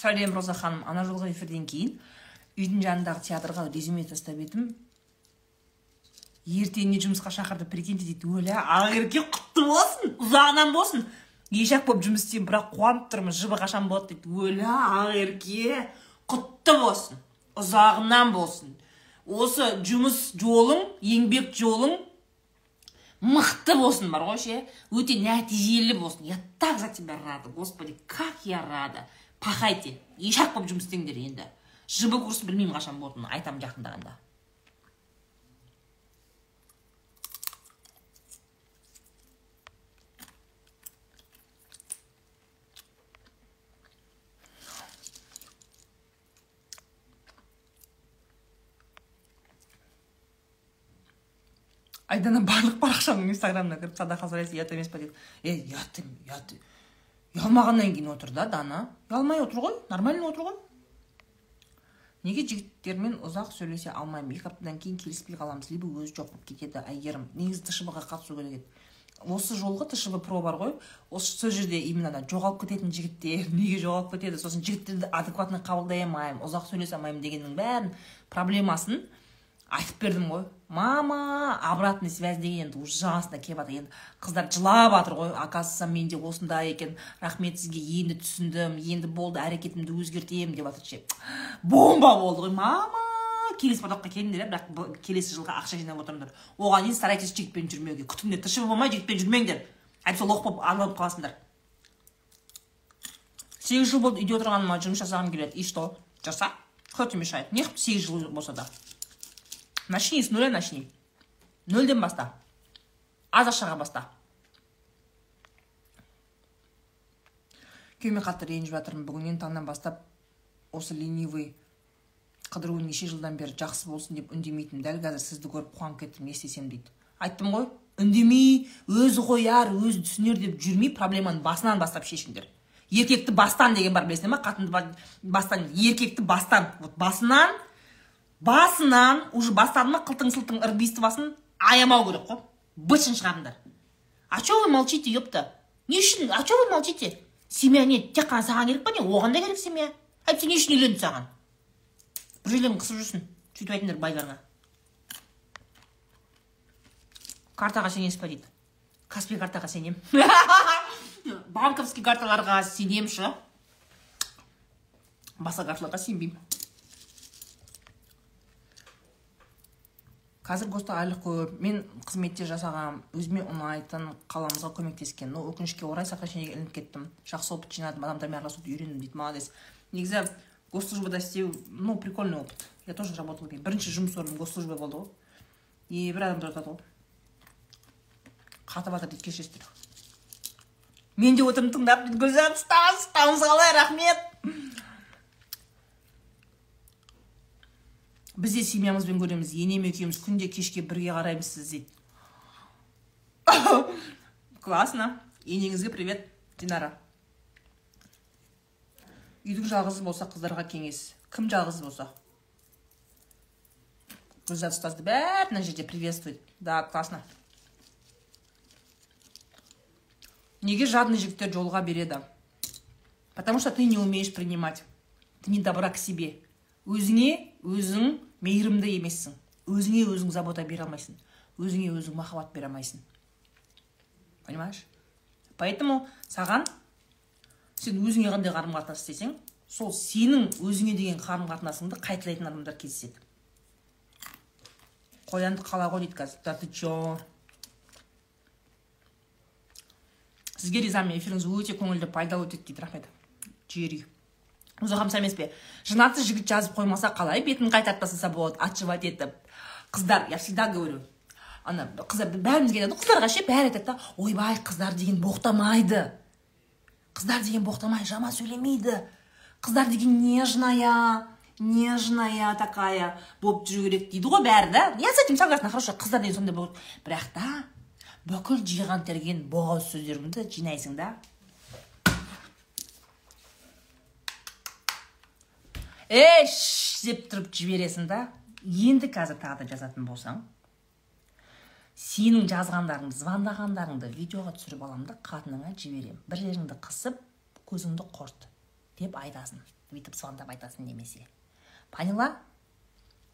сәлем роза ханым ана жолғы эфирден кейін үйдің жанындағы театрға резюме тастап едім ертеңіне жұмысқа шақырды прикиньте дейді өлә ақерке құтты болсын ұзағынан болсын ешақ болып жұмыс істеймін бірақ қуанып тұрмын жыбы қашан болады дейді. Өлә ақерке құтты болсын ұзағынан болсын. Осы жұмыс жолың еңбек жолың мықты болсын бар ғой ше? Өте нәтижелі болсын. Я так за тебя рада господи как я рада. Пахайте. Ешақ болып жұмыс істеңдер енді. Жб курс білмеймін қашан болатынын айтамын жақындағанда. Айдана барлық парақшамның инстаграмына кіріп садақа сұрайсың ұят емес па дейді е ұят ұят ұялмағаннан кейін отыр да дана. Ұялмай отыр ғой нормально отыр ғой. Неге жігіттермен ұзақ сөйлесе алмаймын? Екі аптадан кейін келіспей қаламыз. Либо өзі жоқ болып кетеді әйгерім. Негізі тшб ға қатысу керек. Еді осы жолғы тшб про бар ғой. Осы сол жерде именно жоғалып кететін жігіттер неге жоғалып кетеді? Сосын жігіттерді адекватно қабылдай алмаймын ұзақ сөйлесе алмаймын дегеннің бәрін проблемасын айтып бердім ғой. Мама обратный связь деген енді ужасно келіп жатыр. Енді қыздар жылап жатыр ғой. Оказывается менде осындай екен. Рахмет сізге енді түсіндім. Енді болды әрекетімді өзгертемін деп жатыр ше. Бомба болды ғой. Мама келесі потокқа келіңдер бірақ келесі жылға ақша жинап отырыңдар оған дейін старайтесь жігітпен жүрмеуге. Күтіңдер тіршілік болмай жігітпен жүрмеңдер. Әйтпесе лох болып арбалып қаласыңдар. Сегіз жыл болды үйде отырғаныма жұмыс жасағым келеді. И что? Жаса кто тебе мешает. Неғып сегіз жыл болса да. Начни с нуля начни нөлден баста аз ақшаға баста күйеуіме қатты ренжіп жатырмын. Бүгіннен таңнан бастап осы ленивый қыдыруын неше жылдан бері жақсы болсын деп үндемейтінмін дәл қазір сізді көріп қуанып кеттім не істесем дейді. Айттым ғой үндемей өзі қояр өзі түсінер деп жүрмей проблеманы басынан бастап шешіңдер. Еркекті бастан деген бар білесіңдер ма қатынды бастан еркекті бастан. Вот басынан басынан уже бастады ма қылтың сылтың ырбистывасын аямау керек қой. Бытшын шығарыңдар. А че вы молчите епта не үшін а че вы молчите? Семья не тек қана саған керек па не? Оған да керек семья. Әйтпесе не үшін үйленді саған? Бір жерлерін қысып жүрсін. Сөйтіп айтыңдар байларға. Картаға сенесіз ба дейді? Каспи картаға сенем. Банковский карталарға сенемін ше басқа карталарға сенбеймін. Қазір госта айлық көп мен қызметте жасаған өзіме ұнайтын қаламызға көмектескен но өкінішке орай сокращениеге ілініп кеттім. Жақсы опыт жинадым адамдармен араласуды үйрендім дейді молодец. Негізі госслужбада істеу ну прикольный опыт. Я тоже работала бірінші жұмыс орным госслужба болды ғой. И бір адамдар айтады ғой. Қатып жатыр дейді кешіресіздер. Мен де отырмын тыңдап гүлзат қалыңыз қалай рахмет. Біз де семьямызбен көреміз енем екеуміз күнде кешке бірге қараймыз сіз дейді. Классно. Енеңізге привет динара. Үйдің жалғызы болса қыздарға кеңес. Кім жалғыз болса? Гүлзат ұстазды бәрі мына жерде приветствует. Да классно. Неге жадный жігіттер жолға береді? Потому что ты не умеешь принимать. Ты не добра к себе. Өзіңе өзің мейірімді емессің. Өзіңе өзің забота бере алмайсың. Өзіңе өзің махаббат бере алмайсың. Понимаешь? Поэтому саған сен өзіңе қандай қарым қатынас істесең сол сенің өзіңе деген қарым қатынасыңды қайталайтын адамдар кездеседі. Қоянды қала ғой дейді қазір. Да ты че сізге ризамын эфиріңіз өте көңілді пайдалы өтеді дейді. Рахмет. Жігер мұзахам емес пе женатый жігіт жазып қоймаса қалай бетін қайтарып тастаса болады отшивать етіп. Қыздар я всегда говорю ана қыздар бәрімізге айтады қыздарға ше бәрі айтады да ойбай қыздар деген боқтамайды қыздар деген боқтамайды жаман сөйлемейді. Қыздар деген нежная нежная такая болып жүру керек дейді ғой бәрі да. Я с этим согласна хорошо қыздар деген сондай болады бірақ та бүкіл жиған терген боғауыз сөздеріңді жинайсың да. Ей деп тұрып жібересің да енді қазір тағы да жазатын болсаң сенің жазғандарыңды звондағандарыңды видеоға түсіріп аламын да қатыныңа жіберемін бір жеріңді қысып көзіңді құрт деп айтасың. Бүйтіп звондап айтасың немесе. Поняла?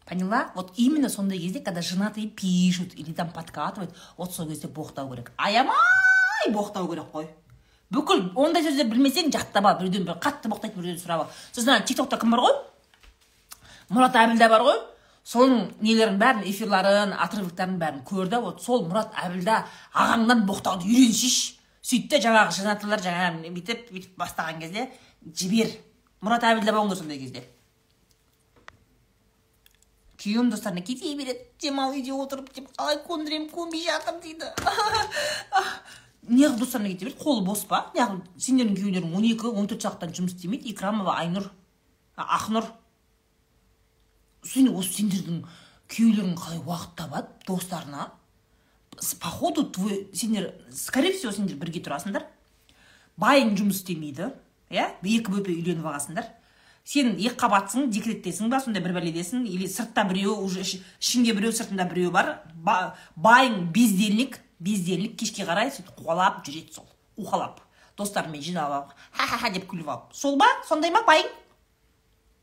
Поняла? Вот именно сондай кезде когда женатые пишут или там подкатывают вот сол кезде боқтау керек. Аямай боқтау керек қой. Бүкіл ондай сөздер білмесең жаттап ал біреуден бір қатты боқтайды біреуден сұрап ал. Сосын ана тиктокта кім бар ғой? Мұрат әбілда бар ғой. Соның нелерін бәрін эфирларын отрывоктарын бәрін көр да вот сол мұрат әбілда ағаңнан боқтауды үйренсейші сөйт те жаңағы женатылар жаңағы бүйтіп бүйтіп бастаған кезде жібер. Мұрат әбілда болыңдар сондай кезде. Күйеуім достарына кете береді. Демал үйде отырып деп қалай көндіремін көнбей жатыр дейді. Неғып достарына кете береді қолы бос па неғып сендердің күйеулерің он екі он төрт сағаттан жұмыс істемейді. Икрамова айнұр ақнұр. Осы сендердің күйеулерің қалай уақыт табады достарына? Походу твой сендер скорее всего сендер бірге тұрасыңдар. Байың жұмыс істемейді иә? Екі бөпе үйленіп алғансыңдар. Сен екі қабатсың декреттесің ба сондай бір бәледесің или сыртта біреу уже ішінде біреу сыртында біреу бар. Ба, байың бездельник. Бездельник кешке қарай сөйтіп қуалап жүреді сол. Уқалап. Достарымен жиналып алып ха ха ха деп күліп алып. Сол ба? Сондай ма байың?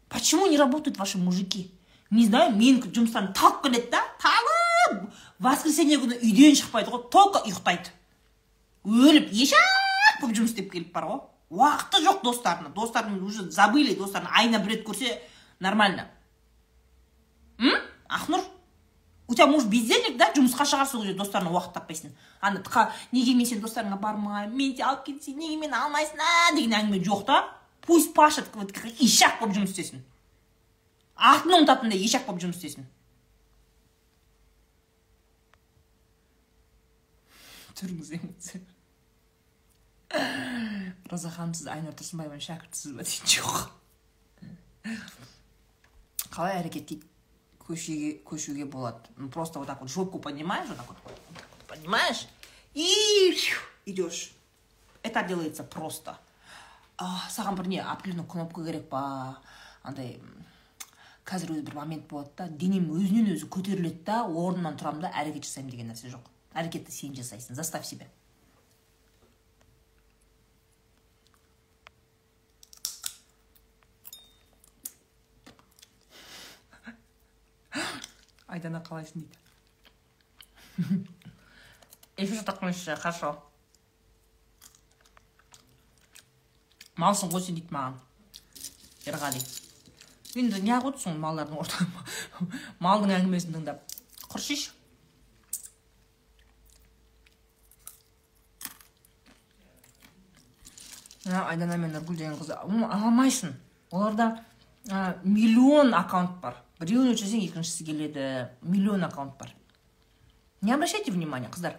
Почему не работают ваши мужики? Не знаю мен жұмыстан талып келеді да талып! Воскресенье күні үйден шықпайды ғой только ұйықтайды. Өліп ешак болып жұмыс істеп келіп бар ғой. Уақыты жоқ достарына достарын уже забыли достарын айына бір рет көрсе нормально. М? Ақнұр? У тебя муж бездельник да? Жұмысқа шығар сол кезде достарына уақыт таппайсың. Ана неге мен сенің достарыңа бармаймын мен де алып кетсең неге мені алмайсың а деген әңгіме жоқ та. Пусть пашет ишак болып жұмыс істесін. Атын ұмытатындай ешак болып жұмыс істесін. Тұрыңыз эмоция роза ханым сіз айнұр тұрсынбаеваның шәкіртісіз ба дейді жоқ. Қалай әрекет көшеге көшуге болады ну просто вот так вот жопку поднимаешь вот так вот, вот так вот поднимаешь и идешь. Это делается просто. А, саған бір не определенный кнопка керек па андай қазір өзі бір момент болады да денем өзінен өзі көтеріледі да орнымнан тұрамын да әрекет жасаймын деген нәрсе жоқ. Әрекетті сен жасайсың заставь себя. Айдана қалайсың дейді. Что қойшы хорошо. Малсың ғой сен дейді маған. Ерғали. Енді неғып отырсың малдардың ортасында малдың әңгімесін тыңдап. Құршиш айдана мен нұргүл деген ала алмайсың. Оларда миллион аккаунт бар. Біреуін өшірсең екіншісі келеді миллион аккаунт бар. Не обращайте внимание қыздар.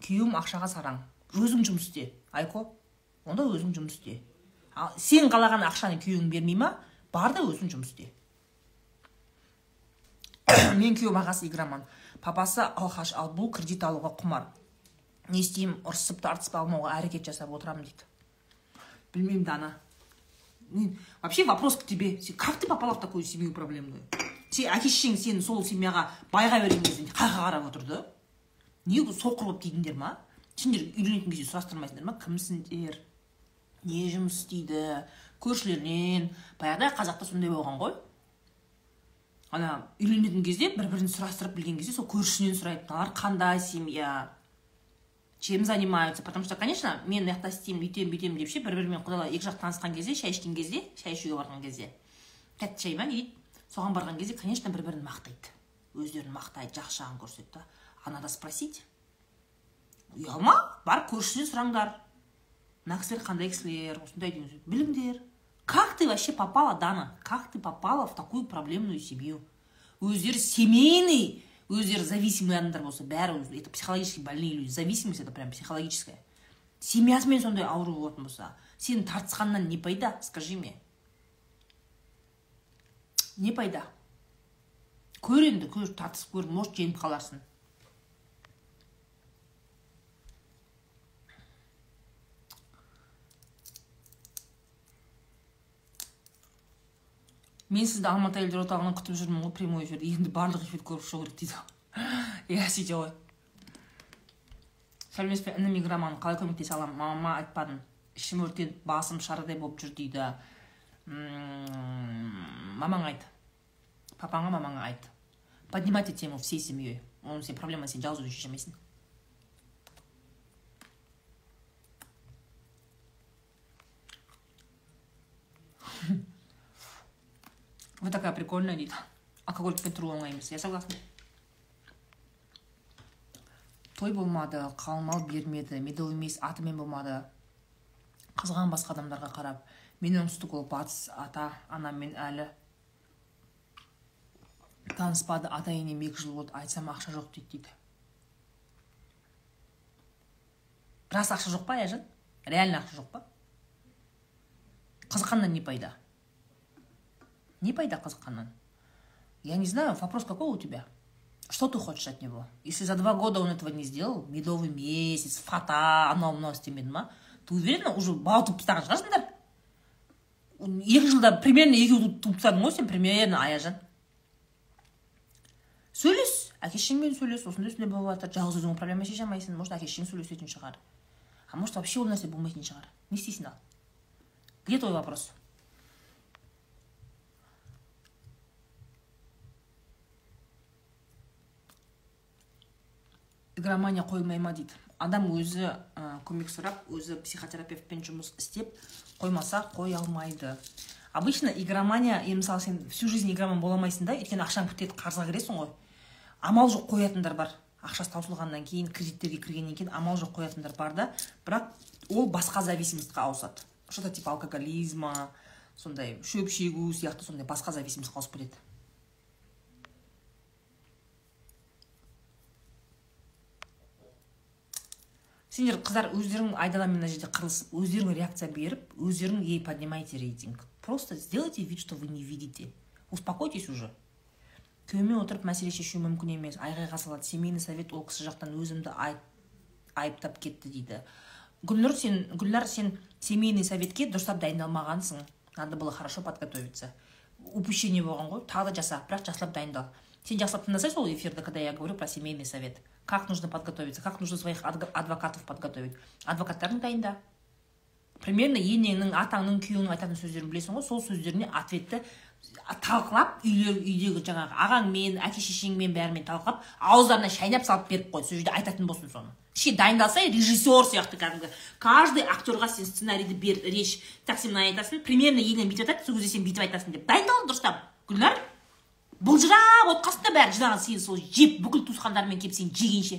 Күйеуім ақшаға сараң өзің жұмыс істе айко. Онда өзің жұмыс істе. Ал сен қалаған ақшаны күйеуің бермей ма? Бар да өзің жұмыс істе. Мен күйеуім ағасы игроман. Папасы алқаш ал бұл кредит алуға құмар. Не істеймін ұрысып тартысып алмауға әрекет жасап отырамын дейді. Білмеймін дана вообще вопрос к тебе. Как ты попала в такую семью проблемную? Сен әке шешең сені сол семьяға байға берген кезде қайға қарап отырды не соқыр болып тидіңдер ма? Сендер үйленетін кезде сұрастырмайсыңдар ма? Кімсіңдер? Не жұмыс істейді? Көршілерінен? Баяғыда қазақта сондай болған ғой. Ана үйленетін кезде бір бірін сұрастырып білген кезде сол көршісінен сұрайды. Мыналар қандай семья? Чем занимаются. Потому что конечно мен мына жақта істеймін үйтемін бүйтемін деп ше бір бірімен құдалар екі жақ танысқан кезде шай ішкен кезде шай ішуге барған кезде. Тәтті шай ма не дейді. Соған барған кезде конечно бір бірін мақтайды. Өздерін мақтайды жақсы жағын көрсетеді да а надо спросить. Ұялма барып көршісінен сұраңдар мына кісілер қандай кісілер осындай деген біліңдер Как ты вообще попала, Дана? Как ты попала в такую проблемную семью? Өздері семейный, өздері зависимый адамдар болса, бәрі это психологически больные люди. Зависимость это прям психологическая. Семьясымен сондай ауру болатын болса, сенің тартысқаннан не пайда, скажи мне. Не пайда? Көр енді, көр, тартысып көр, может жеңіп қаларсың. Мен сізді алматы әйелдер орталығынан күтіп жүрмін ғой прямой эфирде. Енді барлық эфирді көріп шығу керек дейді иә сөйте ғой. Сәлеметсіз бе? Інім игроман қалай көмектесе аламын? Мамама айтпадым ішім өртеніп басым шарадай болып жүр дейді. Мамаңа айт. Папаңа мамаңа айт. Поднимайте тему всей семьей. Оның сен проблема сен жалғыз өзің шеше алмайсың вы такая прикольная дейді алкоголикпен тұру оңай емес я согласна. Той болмады қалмал бермеді. Медал емес атымен болмады қызған басқа адамдарға қарап. Мен оңтүстік ол батыс ата анаммен әлі. Таныспады. Ата енем екі жыл болды. Айтсам ақша жоқ дейді дейді. Рас ақша жоқ па аяжан реально ақша жоқ па? Қызыққаннан не пайда? Не пайда қызыққаннан я не знаю вопрос какой у тебя? Что ты хочешь от него? Если за два года он этого не сделал медовый месяц фата анау мынау істемеді ма ты уверена уже бала туып тастаған шығарсыңдар екі жылда примерно екеу туып тастадың ғой сен примерно аяжан сөйлес әке шешеңмен сөйлес осындай осындай болып жатыр жалғыз өзің проблема шеше алмайсың может әке шешең сөйлесетін шығар а может вообще ол нәрсе болмайтын шығар не істейсің ал где твой вопрос? Игромания қоймай ма дейді. Адам өзі ә, көмек сұрап өзі психотерапевтпен жұмыс істеп қоймаса қоя алмайды. Обычно игромания енді мысалы сен всю жизнь игроман бола алмайсың да өйткені ақшаң бітеді қарызға кіресің ғой. Амал жоқ қоятындар бар. Ақшасы таусылғаннан кейін кредиттерге кіргеннен кейін амал жоқ қоятындар бар да. Бірақ ол басқа зависимостьқа ауысады. Что то типа алкоголизма сондай шөп шегу сияқты сондай басқа зависимостьқа ауысып кетеді. Сендер қыздар өздерің айдаламен мына жерде қырылысып өздерің реакция беріп өздерің ей поднимайте рейтинг. Просто сделайте вид что вы не видите. Успокойтесь уже. Күйеуімен отырып мәселе шешу мүмкін емес. Айғайға салады. Семейный совет ол кісі жақтан өзімді айыптап кетті дейді. Гүлнұр сен гүлнар сен семейный советке дұрыстап дайындалмағансың. Надо было хорошо подготовиться. Упущение болған ғой. Тағы да жаса бірақ жақсылап дайындал. Сен жақсылап тыңдасай сол эфирді когда я говорю про семейный совет. Как нужно подготовиться? Как нужно своих адвокатов подготовить? Адвокаттарың дайында примерно енеңнің атаңның күйеуіңнің айтатын сөздерін білесің ғой сол сөздеріне ответті. Талқылап үйлер үйдегі жаңағы ағаңмен әке шешеңмен бәрімен талқылап ауыздарына шайнап салып беріп қой. Сол жерде айтатын болсын соны. Вообще дайындалса режиссер сияқты кәдімгі. Каждый актерға сен сценарийді бер речь так сен мынаны айтасың примерно елең бүйтіп жатады сол кезде сен бүйтіп айтасың деп. Дайындал дұрыстап. Гүлнар? Былжырап отқасың да бәрі жинаған сені сол жеп бүкіл туысқандарымен келіп сені жегенше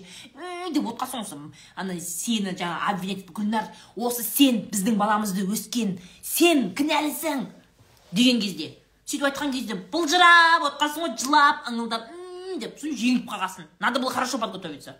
деп отқасың осы ана сені жаңағы обвинять гүлнар осы сен біздің баламызды өскен сен кінәлісің деген кезде сөйтіп айтқан кезде былжырап отқасың ғой жылап ыңылдап деп сосын жеңіліп қалғансың надо было хорошо подготовиться.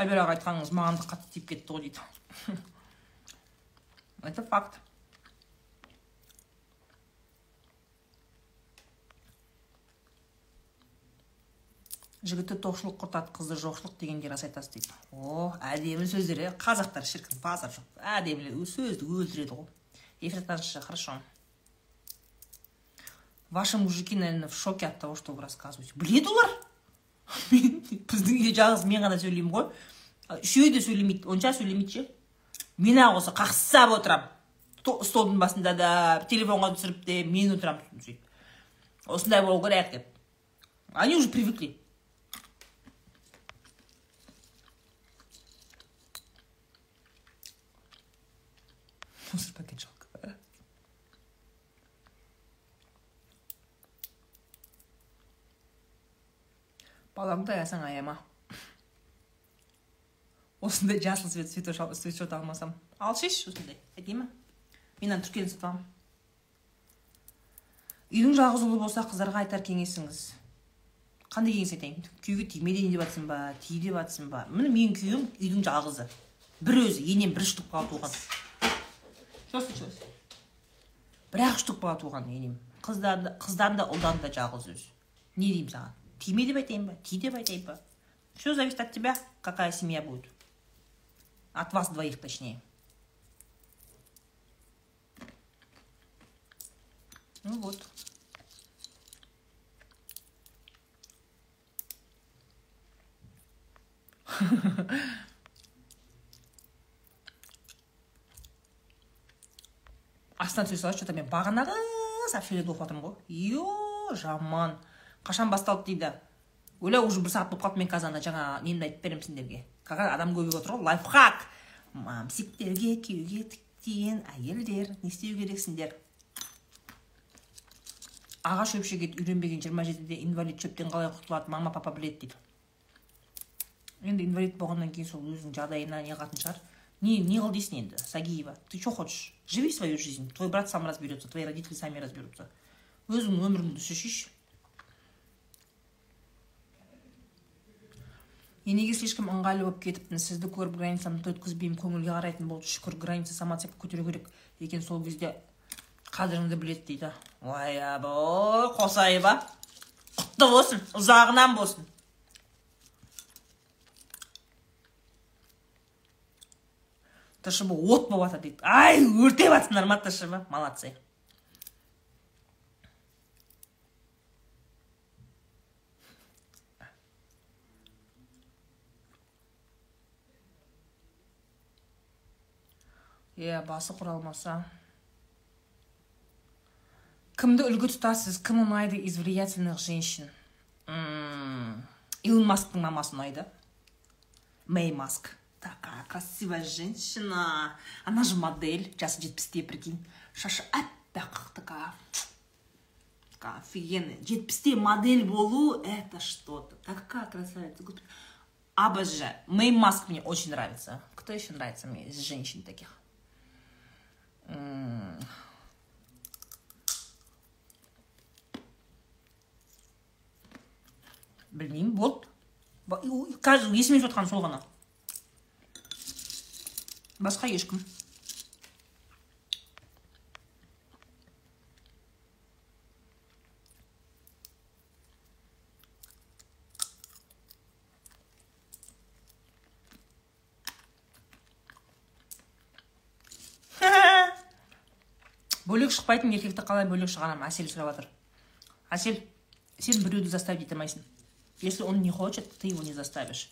Сабир аға айтқаныңыз маған да қатты тиіп кетті ғой дейді. Это факт. Жігітті тоқшылық құртады қызды жоқшылық дегенге рас айтасыз дейді. О әдемі сөздер иә қазақтар шіркін базар жоқ. Әдемі сөзді өлтіреді ғой. Эфиртаншы хорошо. Ваши мужики наверное в шоке от того что вы рассказываете. Біледі олар! біздің үйде жалғыз мен ғана сөйлеймін ғой үшеуі де сөйлемейді онша сөйлемейді ше мен ақ осы қақсап отырамын столдың басында да телефонға түсіріп те мен отырамын сөйтіп осындай болу керек деп они уже привыкли балаңды аясаң аяма осындай жасыл цвет свитшот алмасам алшайшы осындай айтайын ма мен ана түркиядан сатып аламын үйдің жалғыз ұлы болса қыздарға айтар кеңесіңіз қандай кеңес айтайын күйеуге тиме дейін деп жатсың ба ти деп жатсың ба міне менің күйеуім үйдің жалғызы бір өзі енем бір штук бала туған что случилось бір ақ штук бала туған енем қыздан да ұлдан да жалғыз өзі не деймін саған тиме деп айтайын ба ти деп айтайын ба все зависит от тебя какая семья будет от вас двоих точнее ну вот астынан сөз салады что то мен бағанағы сообщениелерді оқып жатырмын ғой е жаман қашан басталды дейді? Ойла уже бір сағат болып қалды мен қазір ана жаңа немді айтып беремін сендерге. Қазір адам көбейіп отыр ғой лайфхак. Мамсиктерге күйеуге тиген әйелдер не істеу керексіңдер? Аға шөпшеге үйленбеген жиырма жетіде инвалид шөптен қалай құтылады мама папа біледі дейді. Енді инвалид болғаннан кейін сол өзінің жағдайына не қылатын шығар. Не не қыл дейсің енді сагиева? Ты что хочешь? Живи свою жизнь. Твой брат сам разберется твои родители сами разберутся. Өзің өміріңді шешші енеге слишком ыңғайлы болып кетіппін? Сізді көріп границамды өткізбеймін көңілге қарайтын болды. Шүкір граница самооценка көтеру керек. Екен сол кезде қадіріңді біледі дейді. Ой абой қосайып а құтты болсын ұзағынан болсын. Тшб от болып жатыр дейді. Ай өртеп жатсыңдар ма тшб молодцы. Иә басы құралмаса кімді үлгі тұтасыз кім ұнайды из влиятельных женщин илон масктың мамасы ұнайды мэй маск такая красивая женщина она же модель жасы жетпісте прикинь шашы аппақ такая такая офигенная жетпісте модель болу это что то такая красавица обожаю мэй маск мне очень нравится кто еще нравится мне из женщин таких білмеймін болды қазір есіме жатқан сол ғана басқа ешкім бөлек шықпайтын еркекті қалай бөлек шығарамын әсел сұрап жатыр әсел сен біреуді заставить ете алмайсың если он не хочет ты его не заставишь.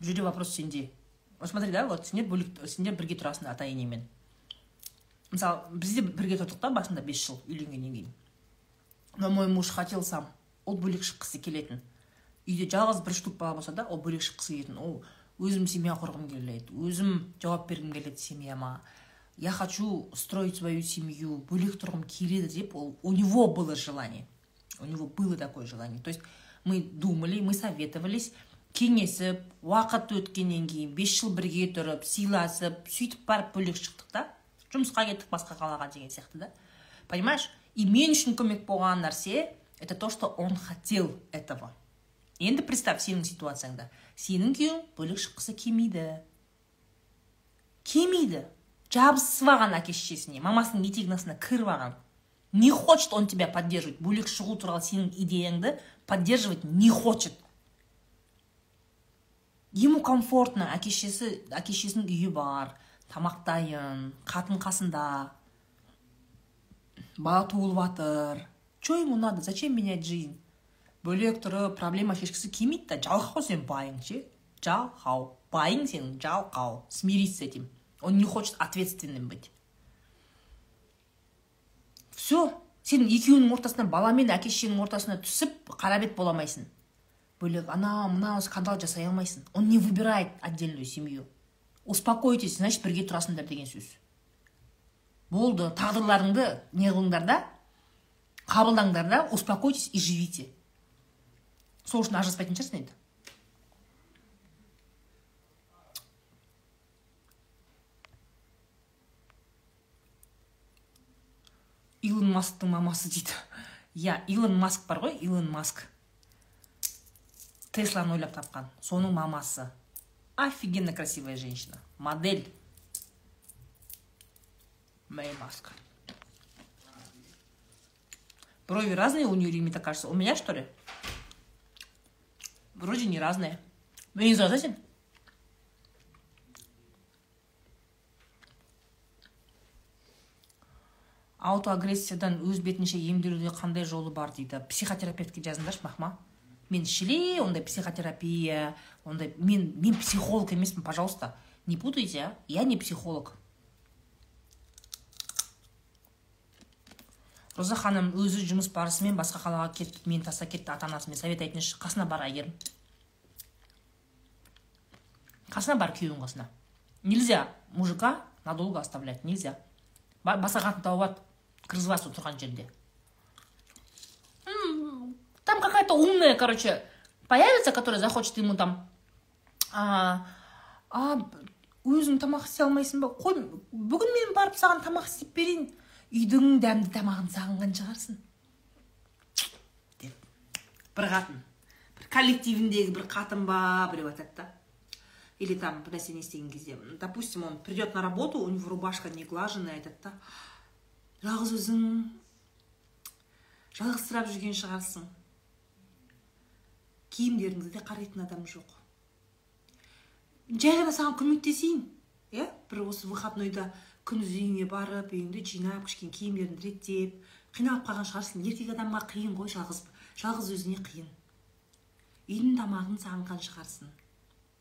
Бұл жерде вопрос сенде. Вот смотри да вот сендер бөлек сендер бірге тұрасыңдар ата енеңмен мысалы біз де бірге тұрдық та басында бес жыл үйленгеннен кейін. Но мой муж хотел сам. Ол бөлек шыққысы келетін. Үйде жалғыз бір штук бала болса да ол бөлек шыққысы келетін. Ол өзім семья құрғым келеді. Өзім жауап бергім келеді семьяма. Я хочу строить свою семью бөлек тұрғым келеді деп ол у него было желание у него было такое желание. То есть мы думали мы советовались. Кеңесіп уақыт өткеннен кейін бес жыл бірге тұрып сыйласып сөйтіп барып бөлек шықтық та. Жұмысқа кеттік басқа қалаға деген сияқты да. Понимаешь? И мен үшін көмек болған нәрсе это то что он хотел этого. Енді представь сенің ситуацияңда сенің күйеуің бөлек шыққысы келмейді. Келмейді. Жабысып алған әке шешесіне мамасының етегінің астына кіріп алған не хочет он тебя поддерживать. Бөлек шығу туралы сенің идеяңды поддерживать не хочет. Ему комфортно. Әке шешесі әке шешесінің үйі бар тамақ дайын қатын қасында бала туылып жатыр че ему надо? Зачем менять жизнь? Бөлек тұрып проблема шешкісі келмейді да. Жалқау сен байың ше? Жалқау. Байың сенің жалқау. Смирись с этим. Он не хочет ответственным быть. Все сен екеуінің ортасына бала мен әке шешенің ортасына түсіп қара бет бола алмайсың. Бөлек анау мынау скандал жасай алмайсың он не выбирает отдельную семью. Успокойтесь значит бірге тұрасыңдар деген сөз. Болды. Тағдырларыңды не қылыңдар да қабылдаңдар да успокойтесь и живите. Сол үшін ажыраспайтын шығарсың енді. Илон масктың мамасы дейді. Иә илон маск бар ғой илон маск. Тесланы ойлап тапқан. Соның мамасы. Офигенно красивая женщина. Модель. Мэй маск. Брови разные у нее или мне так кажется? У меня что ли? Вроде не разные. Вы не аутоагрессиядан өз бетінше емделуде қандай жолы бар дейді? Психотерапевтке жазыңдаршы махма мен шіле ондай психотерапия ондай мен мен психолог емеспін пожалуйста. Не путайте я не психолог. Роза ханым өзі жұмыс барысымен басқа қалаға кетіп мені тастап кетті ата анасымен совет айтыңызшы қасына бар әйгерім? Қасына бар күйеуің қасына. Нельзя. Мужика надолго оставлять нельзя. Ба- басқа қатын тауып алып кіргізіп аласың тұрған жерде. Там какая то умная короче появится которая захочет ему там а, өзің тамақ істей алмайсың ба? Қой бүгін мен барып саған тамақ істеп берейін. Үйдің дәмді тамағын сағынған шығарсың. Деп бір қатын. Бір коллективіндегі бір қатын ба біреу айтады да. Или там бір нәрсені естіген кезде. Допустим он придет на работу у него рубашка не глаженная айтады да. Жалғыз өзің жалғызсырап жүрген шығарсың. Киімдеріңді де қарайтын адам жоқ. Жай ғана саған көмектесейін иә? Бір осы выходнойда күндіз үйіңе барып үйіңді жинап кішкене киімдеріңді реттеп қиналып қалған шығарсың. Еркек адамға қиын ғой жалғыз жалғыз өзіне қиын. Үйдің тамағын сағынған шығарсың.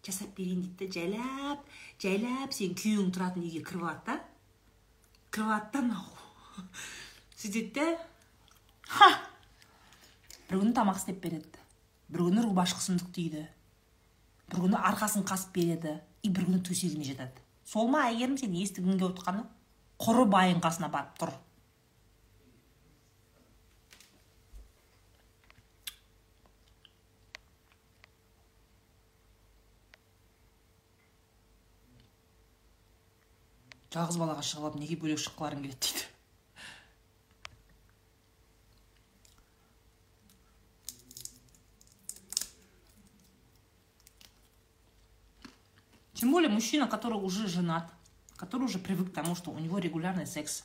Жасап берейін дейді да жайлап жайлап сен күйеуің тұратын үйге кіріп алады да. Кіріп алады да сөйтеді да ха! Бір күні тамақ істеп береді. Бір күні рубашкасын үтіктейді бір күні арқасын қасып береді. И бір күні төсегіне жатады. Сол ма әйгерім сен естігің келіп отқаны құры байың қасына барып тұр. Жалғыз балаға шығып алып неге бөлек шыққыларың келеді дейді. Мужчина, который уже женат, который уже привык к тому, что у него регулярный секс,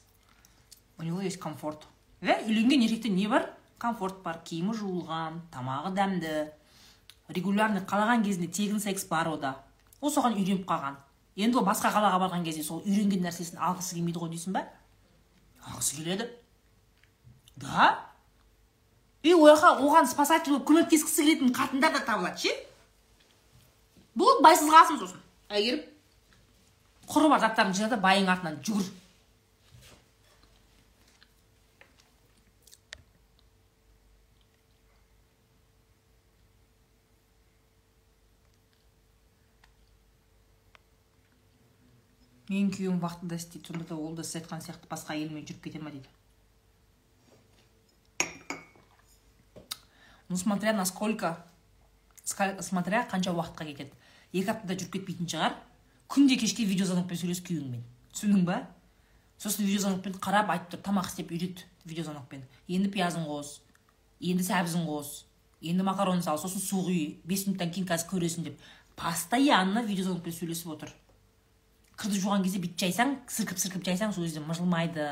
у него есть комфорт. иә үйленген еркекте не бар. Комфорт бар. Киімі жуылған тамағы дәмді. Регулярный қалаған кезінде тегін секс бар ода. Ол соған үйреніп қалған. Енді ол басқа қалаға барған кезде сол үйренген нәрсесін алғысы келмейді ғой дейсің ба алғысы келеді. Да? И ол жаққа оған спасатель болып көмектескісі келетін қатындар да табылады ше? Болды байсыз қаласың сосын. Әйгерім құры бар заттарын жина да байың артынан жүгір. Менің күйеуім вахтада істейді сонда да ол да сіз айтқан сияқты басқа әйелмен жүріп кете ма дейді. Ну смотря насколько смотря қанша уақытқа кетеді. Екі аптада жүріп кетпейтін шығар. Күнде кешке видеозвонокпен сөйлес күйеуіңмен түсіндің ба? Сосын видеозвонокпен қарап айтып тұр тамақ істеп үйрет видеозвонокпен енді пиязын қос енді сәбізін қос енді макарон сал сосын су құй бес минуттан кейін қазір көресің деп. Постоянно видеозвонокпен сөйлесіп отыр. Кірді жуған кезде бүйтіп жайсаң сілкіп сілкіп жайсаң сол кезде мыжылмайды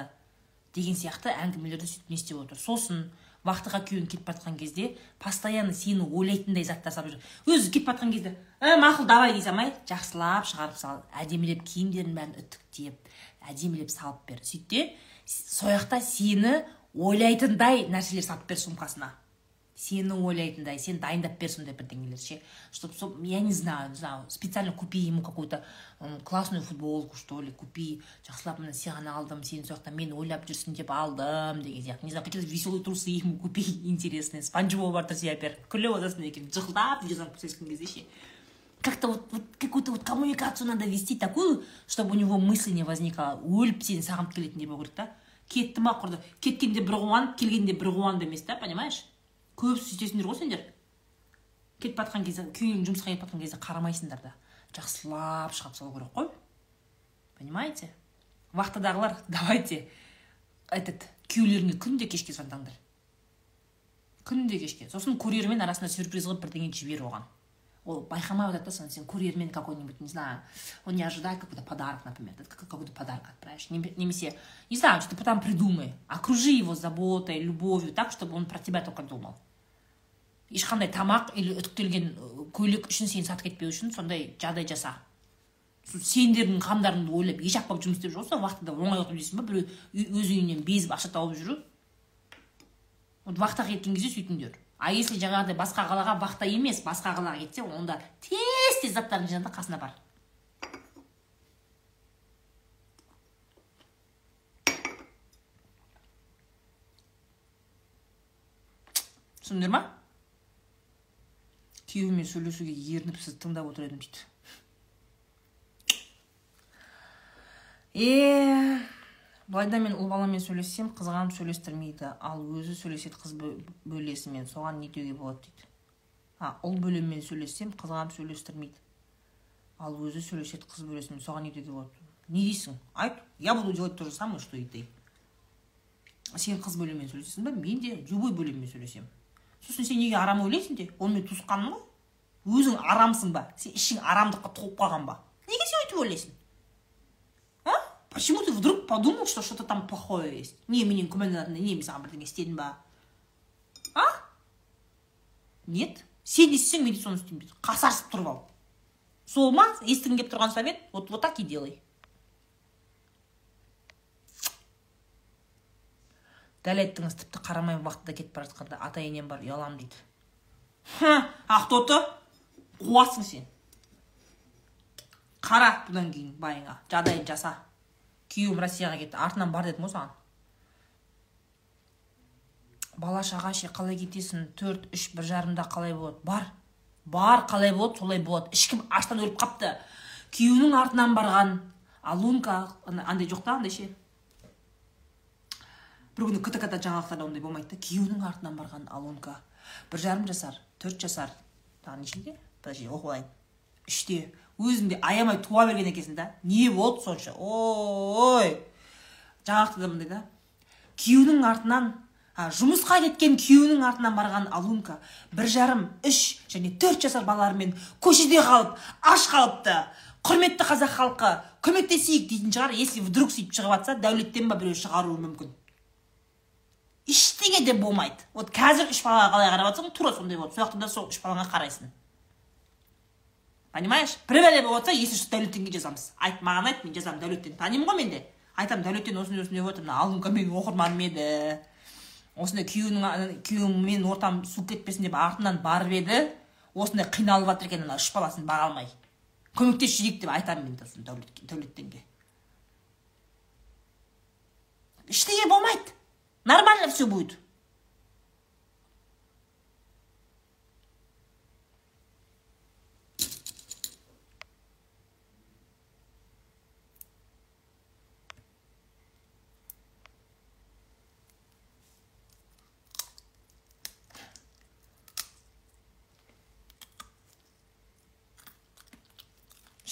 деген сияқты әңгімелерді сөйтіп не істеп отыр. Сосын вахтыға күйеуің кетіп бара кезде постоянно сені ойлайтындай заттар салып жүр. Өзі кетіп бара кезде ә мақұл давай дей салмай жақсылап шығарып сал әдемілеп киімдерін бәрін үтіктеп әдемілеп салып бер. Сөйт те сол сені ойлайтындай нәрселер салып бер сумкасына. Сені ойлайтындай сен дайындап бер сондай бірдеңелер ше чтоб чтоб я не знаю не знаю специально купи ему какую то классную футболку что ли купи. Жақсылап міне саған алдым сен сол жақта мені ойлап жүрсің деп алдым деген сияқты. Не знаю какие то веселые трусы ему купи интересные. Спанч боба бар тұрса бер күліп отырсың екен. Жықылдап видеозвонок сөйлескен кезде ше. Как-то вот, вот какую-то вот коммуникацию надо вести такую, чтобы у него мысли не возникало. өліп сені сағынып келетіндей болу керек та. Кетті ма құрды. Кеткенде бір қуанып келгенде бір қуанды емес та понимаешь? Көп сөйтесіңдер ғой сендер. Кетіп жатқан кезде күйеуің жұмысқа кетіп жатқан кезде қарамайсыңдар да. Жақсылап шығарып салу керек қой. Понимаете? Вахтадағылар давайте этот күйеулеріңе күнде кешке звондаңдар. Күнде кешке. Сосын курьермен арасында сюрприз қылып бірдеңе жібер оған ол байқамай жатады да соны. Сен курьермен какой нибудь не знаю он не ожидает какой то подарок например ты какой то подарок отправишь. Неме- немесе не знаю что то там придумай. Окружи его заботой любовью так чтобы он про тебя только думал. Ешқандай тамақ или үтіктелген ы, көйлек үшін сені сатып кетпеу үшін сондай жағдай жаса. Сендердің қамдарыңды ойлап еш болып жұмыс істеп жүр ғой сол уақытында оңай отырып дейсің ба біреу өз үйінен безіп ақша тауып жүру? Вот вахтаға кеткен кезде сөйтіңдер. А если жаңағыдай басқа қалаға вахта емес басқа қалаға кетсе онда тез тез заттарын жина да қасына бар. Түсіндіңдер ма? Күйеуіммен сөйлесуге ерініп сізді тыңдап отыр едім дейді. Е былайда мен ұл баламен сөйлессем қызғанып сөйлестірмейді. Ал өзі сөйлеседі қыз бө- бөлесімен соған не деуге болады дейді. А ұл бөлеммен сөйлессем қызғанып сөйлестірмейді. Ал өзі сөйлеседі қыз бөлесімен соған не деуге болады? Не дейсің? Айт я буду делать то же самое что и ты. Сен қыз бөлеммен сөйлесесің ба мен де любой бөлеммен сөйлесемін сосын сен неге арам ойлайсың де? Ол мен туысқаным ғой. Өзің арамсың ба? Сен ішің арамдыққа толып қалған ба? Неге сен өйтіп ойлайсың? Почему ты вдруг подумал что что то там плохое есть? Не менен не мен саған бірдеңе істедім ба. А? Нет. сен не істесең мен де соны істеймін дейді қасарысып тұрып ал сол ма естігің келіп тұрған совет вот вот так и делай. Дәл айттыңыз тіпті қарамай уақытта кетіп бара жатқанда ата енем бар ұяламын дейді. Хм, ақтоты қуасың сен. Қара бұдан кейін байыңа жағдайын жаса. Күйеуім россияға кетті артынан бар дедім ғой саған. Бала шаға ше қалай кетесің? Төрт үш бір жарымда қалай болады? Бар. Бар қалай болады солай болады. Ешкім аштан өліп қапты күйеуінің артынан барған. Алунка ана- андай жоқ та андай ше? Бір күні ктк да жаңалықтарда ондай болмайды да. Күйеуінің артынан барған алунка бір жарым жасар төрт жасар тағы нешеде? Подожди оқып алайын. Үште. Өзіңде аямай туа берген екенсің да. Не болды сонша? Ой. Жаңалықта да мындай да күйеуінің артынан а, жұмысқа кеткен күйеуінің артынан барған алунка бір жарым үш және төрт жасар балаларымен көшеде қалып аш қалыпты. Құрметті қазақ халқы көмектесейік дейтін шығар если вдруг сөйтіп шығып жатса дәулеттен ба біреу шығаруы мүмкін. Ештеңе де болмайды. Вот қазір үш балаға қалай қарап жатсаң тура сондай болады сол уақытта да сол үш балаңа қарайсың. Понимаешь? Бір болып жатса если что дәулеттенге жазамыз айт маған айт мен жазамын дәулеттен танимын ғой мен де айтамын дәулеттен осындай осындай болып жатыр мына алунка менің оқырманым еді осындай күйеуінің күйеуіммен ортам суып кетпесін деп артынан барып еді осындай қиналып жатыр екен ана үш баласын баға алмай. Көмектесіп деп айтамын мен сосын дәулет- дәулеттенге ештеңе болмайды. Нормально все будет.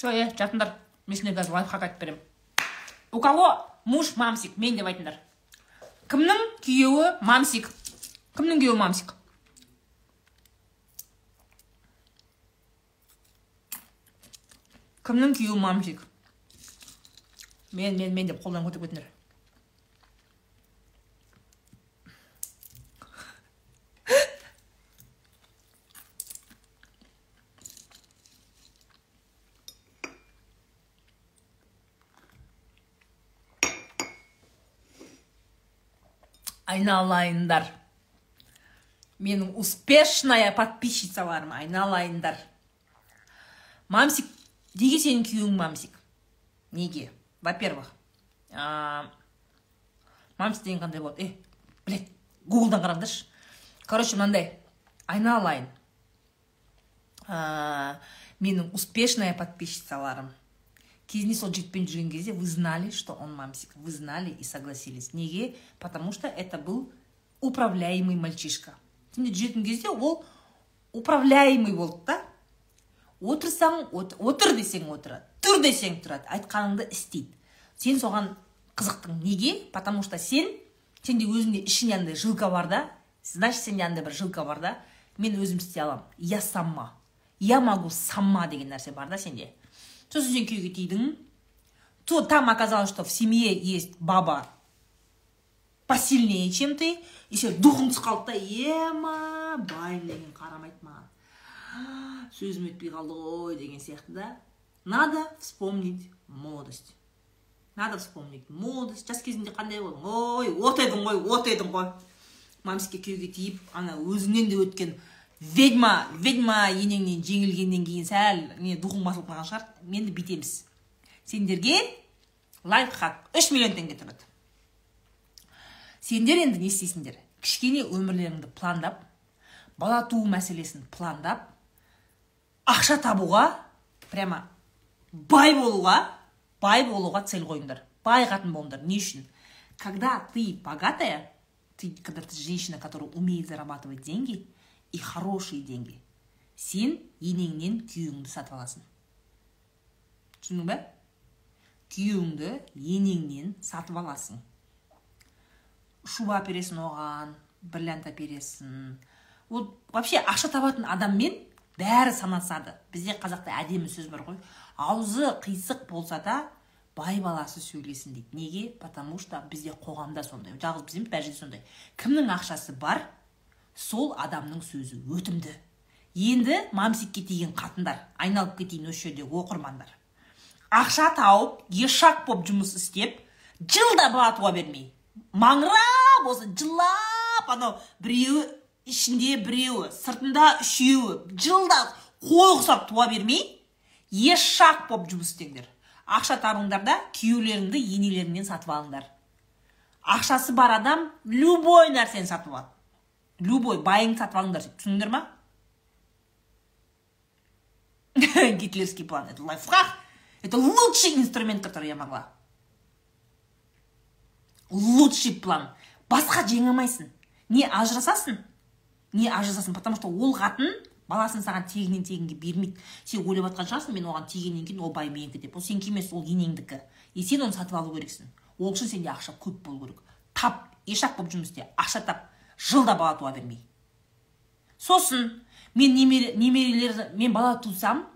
Все е жатыңдар. Мен сендерге қазір лайфхак айтып беремін. У кого муж мамсик мен деп айтыңдар. Кімнің күйеуі мамсик? Кімнің күйеуі мамсик? Кімнің күйеуі мамсик? Мен мен мен деп қолдан көтеріп кетіңдер айналайындар менің успешная подписчицаларым айналайындар мамсик неге сенің күйеуің мамсик? Неге? Во первых а, мамсик деген қандай болады? Е блять гуглдан қараңдаршы короче мынандай айналайын менің успешная подписчицаларым. Кезінде сол жігітпен жүрген кезде вы знали что он мамсик. Вы знали и согласились. Неге потому что это был управляемый мальчишка. Сенде жүретін кезде ол управляемый болды да? Отырсаң от- отыр десең отырады тұр десең тұрады. Айтқаныңды істейді. Сен соған қызықтың. Неге? Потому что сен сенде өзіңде ішіңде андай жилка бар да? Значит сенде андай бір жилка бар да? Мен өзім істей аламын. Я сама. Я могу сама деген нәрсе бар да сенде? Сосын күйеуге тидің то там оказалось что в семье есть баба посильнее чем ты и сен духың түсіп қалды да ема байым деген қарамайды маған сөзім өтпей қалды ғой деген сияқты да? Надо вспомнить молодость. Надо вспомнить молодость. Жас кезінде қандай болдың? Ой от едің ғой от едің ғой. Мамсикке күйеуге тиіп ана өзіңнен де өткен ведьма ведьма енеңнен жеңілгеннен кейін сәл не духың басылып қалған шығар. Енді бүйтеміз. Сендерге лайфхак үш миллион теңге тұрады. Сендер енді не істейсіңдер? Кішкене өмірлеріңді пландап бала туу мәселесін пландап ақша табуға прямо бай болуға бай болуға цель қойыңдар. Бай қатын болыңдар. Не үшін? Когда ты богатая ты когда ты женщина которая умеет зарабатывать деньги и хорошие деньги. Сен енеңнен күйеуіңді сатып аласың. Түсіндің ба күйеуіңді енеңнен сатып аласың. Шуба әпересің оған бриллиант әпересің. Ол вообще ақша табатын адаммен бәрі санасады. Бізде қазақта әдемі сөз бар ғой. Аузы қисық болса да бай баласы сөйлесін дейді. Неге? Потому что бізде қоғамда сондай. Жалғыз бізде емес бәр жерде сондай. Кімнің ақшасы бар? Сол адамның сөзі өтімді. Енді мамсикке тиген қатындар айналып кетейін осы жерде оқырмандар. Ақша тауып ешак болып жұмыс істеп жылда бала туа бермей. Маңырап осы жылап анау біреуі ішінде біреуі сыртында үшеуі жылда қой ұқсап туа бермей ешак болып жұмыс істеңдер. Ақша табыңдар да күйеулеріңді енелеріңнен сатып алыңдар. Ақшасы бар адам любой нәрсені сатып алады. Любой байыңды сатып алыңдар түсіндіңдер ма гитлерский план. Это лайфхак. Это лучший инструмент который я могла. Лучший план. Басқа жеңе алмайсың не ажырасасың не ажырасасың потому что ол қатын баласын саған тегіннен тегінге бермейді. Сен ойлап жатқан шығарсың мен оған тигеннен кейін ол бай менікі деп. Ол сенікі емес ол енеңдікі. И сен оны сатып алу керексің. Ол үшін сенде ақша көп болу керек. Тап ешак болып жұмыс істе. Ақша тап. Жылда бала туа бермей. Сосын мен немере немерелер мен бала тусам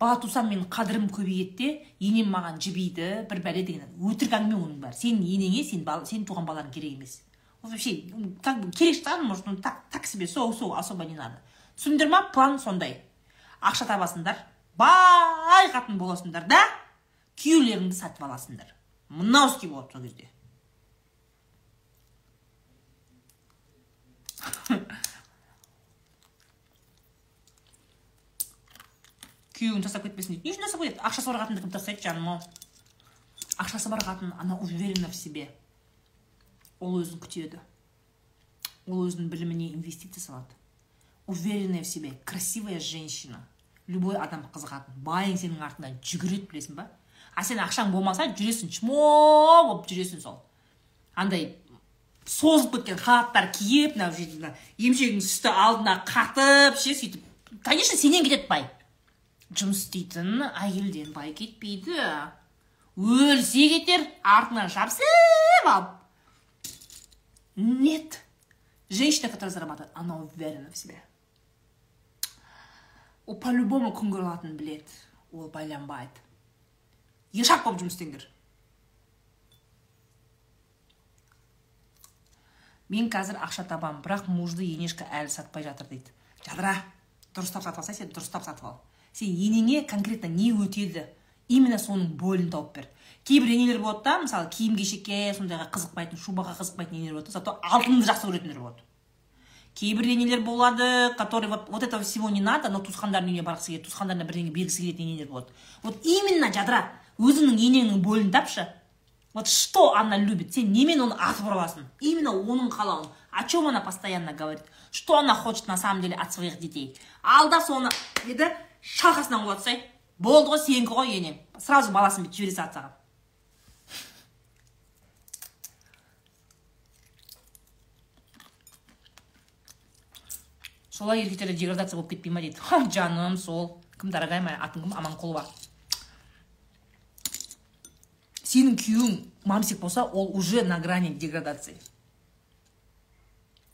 бала тусам менің қадірім көбейеді де енем маған жібиді бір бәле деген өтірік әңгіме оның бәрі. Сенің енеңе сен, бал, сен туған балаң керек емес. Вообще как бы керек шығар может ну так, так себе сол сол особо не надо. Түсіндіңдер ма план сондай. Ақша табасыңдар бай қатын боласыңдар да күйеулеріңді сатып аласыңдар. Мынау істе болады сол кезде. күйеуін тастап кетпесін дейді. Не үшін тастап кетеді? Ақшасы бар қатынды кім тастайды жаным ау. Ақшасы бар қатын она уверена в себе. Ол өзін күтеді. Ол өзінің біліміне инвестиция салады. Уверенная в себе красивая женщина. Любой адам қызығады байың сенің артыңнан жүгіреді білесің ба? А сен ақшаң болмаса жүресің. Чмо болып жүресің сол. Андай созылып кеткен халаттар киіп мына жерде емшегінің сүті алдына қатып ше сөйтіп конечно сенен кетеді бай. Жұмыс істейтін әйелден бай кетпейді. Өлсе кетер артынан жабысып алып. Нет. Женщина которая зарабатывает она уверена в себе. Ол по любому күн көре алатынын біледі ол байланбайды. Ешак болып жұмыс істеңдер. Мен қазір ақша табамын бірақ мужды енешка әлі сатпай жатыр дейді. Жадыра дұрыстап сатып алсай сен дұрыстап сатып ал. Сен енеңе конкретно не өтеді именно соның болін тауып бер. Кейбір енелер болады да мысалы киім кешекке сондайға қызықпайтын шубаға қызықпайтын енелер болады зато алтынды жақсы көретіндер болады. Кейбір енелер болады который вот, вот этого всего не надо но туысқандарының үйіне барғысы келеді туысқандарына бірдеңе бергісі келетін енелер болады. Вот именно жадыра өзіңнің енеңнің болін тапшы вот что она любит? Сен немен оны атып ұра аласың именно оның қалауын о чем она постоянно говорит? Что она хочет на самом деле от своих детей? Алда соны деді шалқасынан құлатсай болды ғой сенікі ғой енем сразу баласын бүйтіп жібере салады саған солай еркектер деградация болып кетпей ма дейді жаным сол. Кім дорогая моя атың кім аманқұлова сенің күйеуің мамсик болса ол уже на грани деградации.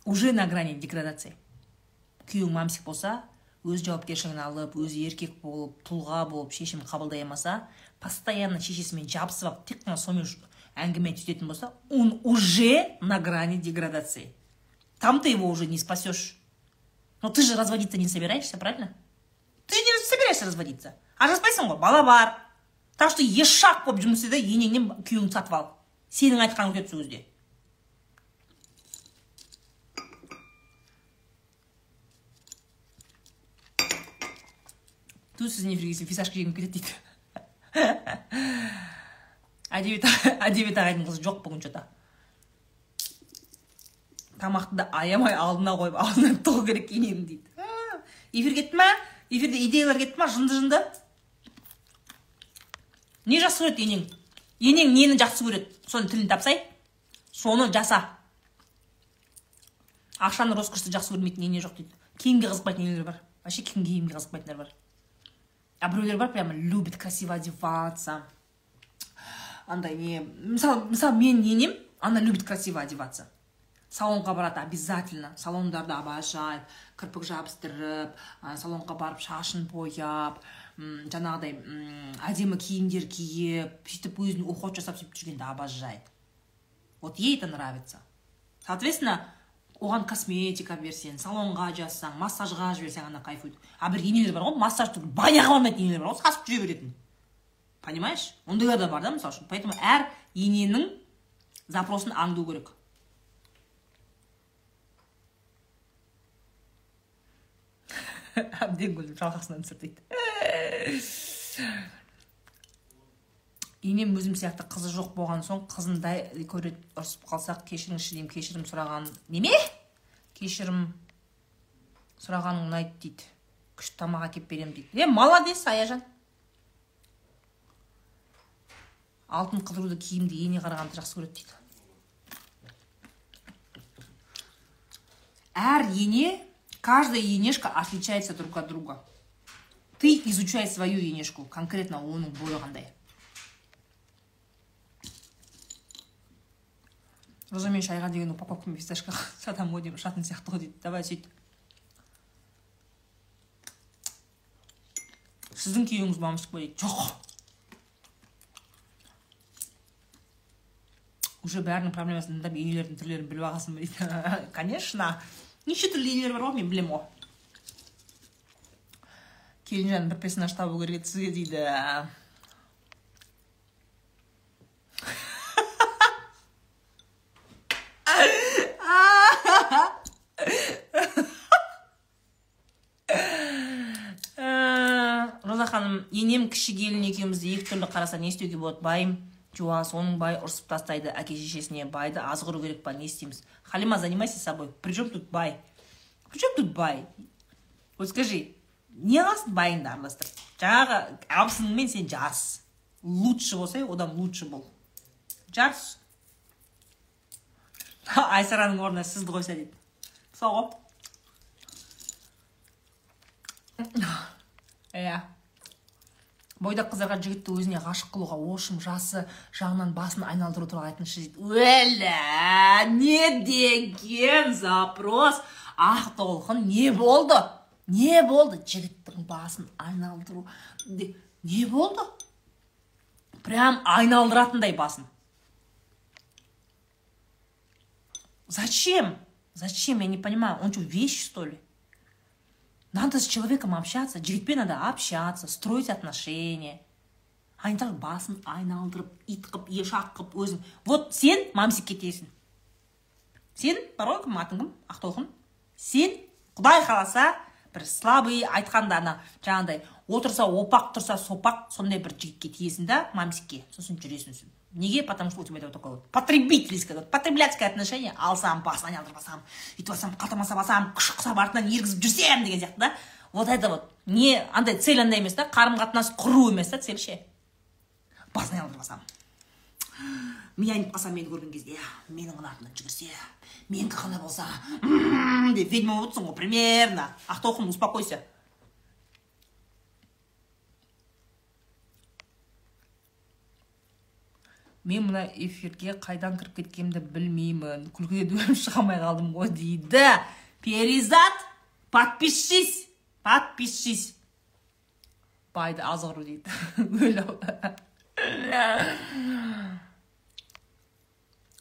Уже на грани деградации. Күйеуің мамсик болса өз жауапкершілігін алып өзі еркек болып тұлға болып шешім қабылдай алмаса постоянно шешесімен жабысып алып тек қана сонымен әңгіме түзетін болса он уже на грани деградации. Там ты его уже не спасешь. Но ты же разводиться не собираешься правильно? Ты не собираешься разводиться. Ажыраспайсың ғой бала бар так что ешак болып жұмыс істе да енеңнен күйеуіңді сатып ал. Сенің айтқаның өтеді сол кезде. Ту сіз не фигейсің фисашка жегім келеді дейді. Әдебиет ағайдың қызы жоқ бүгін че то тамақты да аямай алдына қойып алдынан тығу керек енем дейді. Эфир кетті ма? Эфирде идеялар кетті ма? Жынды жынды не жақсы көреді енең. енең нені жақсы көреді соны тілін тапсай соны жаса. Ақшаны роскошты жақсы көрмейтін ене жоқ дейді. Киімге қызықпайтын енелер бар. Вообще киімге қызықпайтындар бар. А біреулер бар прямо любит красиво одеваться. Андай не мысалы мысалы менің енем она любит красиво одеваться. Салонға барады обязательно. Салондарды обожает кірпік жабыстырып салонға барып шашын бояп жаңағыдай әдемі киімдер киіп сөйтіп өзін уход жасап сөйтіп жүргенді обожает. Вот ей это нравится. Соответственно оған косметика берсең салонға жазсаң массажға жіберсең ана кайфует. А бір енелер бар ғой массаж баняға бармайтын енелер бар ғой сасып жүре беретін. Понимаешь? Ондайлар да бар да мысалы үшін. Поэтому әр ененің запросын аңду керек. Әбден күлдім шалқасынан түсір дейді енем өзім сияқты қызы жоқ болған соң қызындай көреді ұрысып қалсақ кешіріңізші деймін кешірім сұраған неме кешірім сұрағаның ұнайды дейді күшті тамақ әкеліп беремін дейді е! Молодец аяжан алтын қыдыруды киімді ене қарағанды жақсы көреді дейді әр ене Каждая енешка отличается друг от друга. Ты изучай свою енешку, конкретно оның бойы қандай. Роза мен шайға деген упаковкамен фисташкаға сатамын ғой деймін шатын сияқты ғой дейді давай сөйт сіздің күйеуіңіз мамышық па дейді жоқ уже бәрінің проблемасын тыңдап енелердің түрлерін біліп алғансың ба дейді конечно Неше түрлі енелер бар ғой мен білемін ғой келінжан бір персонаж табу керек еді сізге дейді роза ханым енем кіші келін екеумізді екі түрлі қараса не істеуге болады байым. Жуас оның бай ұрсып тастайды әке шешесіне байды азғыру керек па не істейміз? Халима занимайся собой. При чем тут бай? При чем тут бай? Вот скажи не қыласың байыңды араластырып жаңағы абысыныңмен сен жарыс лучше болса одан лучше бол. Жарыс айсараның орнына сізді қойса дейді. Сол ғой иә. Бойдақ қыздарға жігітті өзіне ғашық қылуға ошым жасы жағынан басын айналдыру туралы айтыңызшы дейді. Өлә не деген запрос? Ақ толқын не болды? Не болды? Жігіттің басын айналдыру не болды? Прям айналдыратындай басын. Зачем? Зачем? Я не понимаю. Он что вещь что ли? Надо с человеком общаться, жігітпен надо общаться, строить отношения. А не так басын айналдырып, ит қып, ешақ қып, өзің. Вот сен мамсик кетесің. Сен, бар ғой кім атың кім? Ақтолқын. Сен, құдай қаласа, бір слабый айтқанда ана жаңағыдай отырса опақ тұрса сопақ сондай бір жігітке тиесің да мамсикке сосын жүресің неге? Потому что у тебя такое вот потребительское потребляцкое отношение. Алсам басын айналдырып алсам өйтіп алсам қалтама басам күш құсап артынан ергізіп жүрсем деген сияқты да. Вот это вот. Не андай цель андай емес та қарым қатынас құру емес та цель ше. Басын айналдырып мен айнып қалсам мені көрген кезде менің артынан жүгірсе менікі қандай болса деп ведьма болып отырсың ғой примерно. Ақтоқым успокойся. Мен мына эфирге қайдан кіріп кеткенімді білмеймін. Күлкіден өліп шыға алмай қалдым ғой дейді. Перизат подпишись подпишись. Байды азғыру дейді.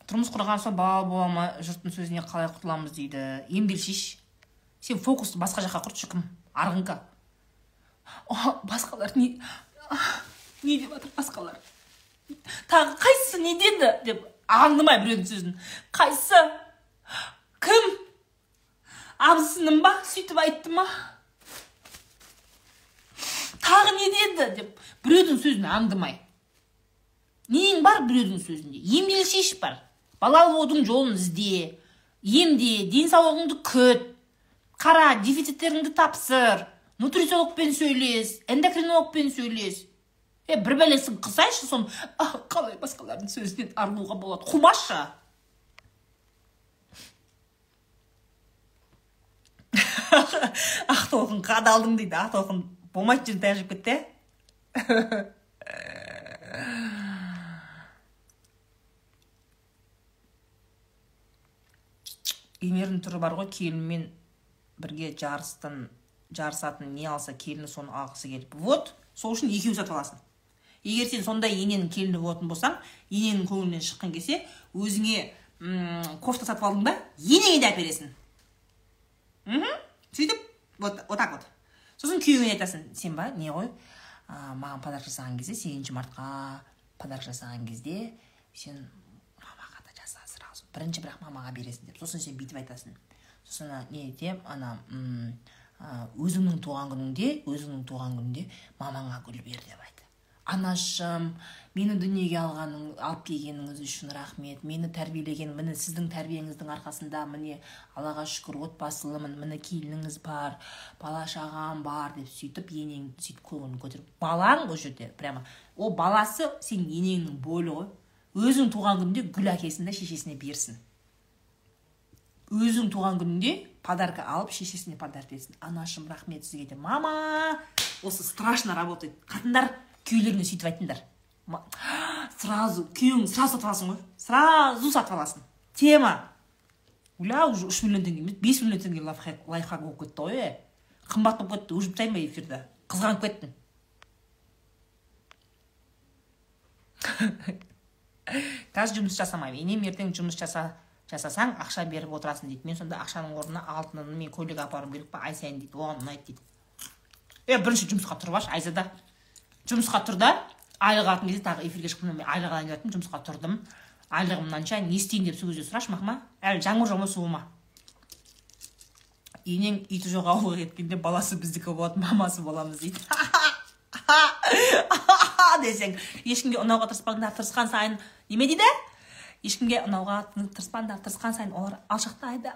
тұрмыс құрған соң бала бола ма жұрттың сөзіне қалай құтыламыз дейді. Емдел шеш сен фокусты басқа жаққа құрт шіркін арғынка. Басқалар не? Не деп жатыр басқалар? Тағы қайсысы не деді? деп аңдымай біреудің сөзін. Қайсы? Кім? Абысыным ба? Сөйтіп айтты ма? Тағы не деді? деп біреудің сөзін аңдымай. Нең бар біреудің сөзінде? Емдел шеш бар. Балалы болудың жолын ізде емде денсаулығыңды күт. Қара дефициттеріңді тапсыр. Нутрициологпен сөйлес эндокринологпен сөйлес. Е бір бәлесін қылсайшы соны. Қалай басқалардың сөзінен арылуға болады. Қумашы. Ақтолқын қадалдың дейді. Ақтолқын болмайтын жерін таяқ жеп кетті енердің түрі бар ғой келінмен бірге жарыстан жарысатын не алса келіні соны алғысы келіп. Вот сол үшін екеуін сатып аласың. Егер сен сондай ененің келіні болатын болсаң енеңнің көңілінен шыққан кезде өзіңе кофта сатып алдың ба енеңе де әпересің. Мхм сөйтіп вот вот так вот. Сосын күйеуіңе айтасың сен ба не ғой маған подарок жасаған кезде сегізінші мартқа подарок жасаған кезде сен мамаға да жаса сразу бірінші бірақ мамаға бересің деп. Сосын сен бүйтіп айтасың. Сосын не айтемын ана өзіңнің туған күніңде өзіңнің туған күнінде мамаңа гүл бер деп айт. Анашым мені дүниеге алғаның алып келгеніңіз үшін рахмет. Мені тәрбиелеген міне сіздің тәрбиеңіздің арқасында міне аллаға шүкір отбасылымын міне келініңіз бар бала шағам бар деп сөйтіп енең сөйтіп көңілін көтеріп. Балаң ол жерде прямо. Ол баласы сенің енеңнің бөлі ғой өзің туған күнінде гүл әкелсін да шешесіне берсін. Өзің туған күнінде подарка алып шешесіне подарок берсін анашым рахмет сізге де. Мама! Осы страшно работает. Қатындар күйеулеріне сөйтіп айтыңдар. Сразу күйеуің сразу сатып аласың ғой. Сразу сатып аласың. Тема. Ля уже үш миллион теңге емес бес миллион теңге лайфхак болып кетті ғой е. Қымбат болып кетті уже тастайын ба эфирді? Қызғанып кеттім қазір жұмыс жасамаймын енем ертең жұмыс жаса жасасаң ақша беріп отырасың дейді. Мен сонда ақшаның орнына алтынын мен көйлек апаруым керек па? Ай сайын дейді оған ұнайды дейді. Е бірінші жұмысқа тұрып алшы айзада. Жұмысқа тұр да айлық алатын кезде тағы эфирге шықтым мен айлық алайын деп жатырмын жұмысқа тұрдым. Айлығым мынанша не істейін деп сол кезде сұрашы мақма. Әлі жаңбыр жаума суы ма енең иті жоқ ауылға кеткенде баласы біздікі болады мамасы боламыз дейді. десең ешкімге ұнауға тырыспаңдар тырысқан сайын неме дейді? Ешкімге ұнауға тырыспаңдар тырысқан сайын олар алшақтайды.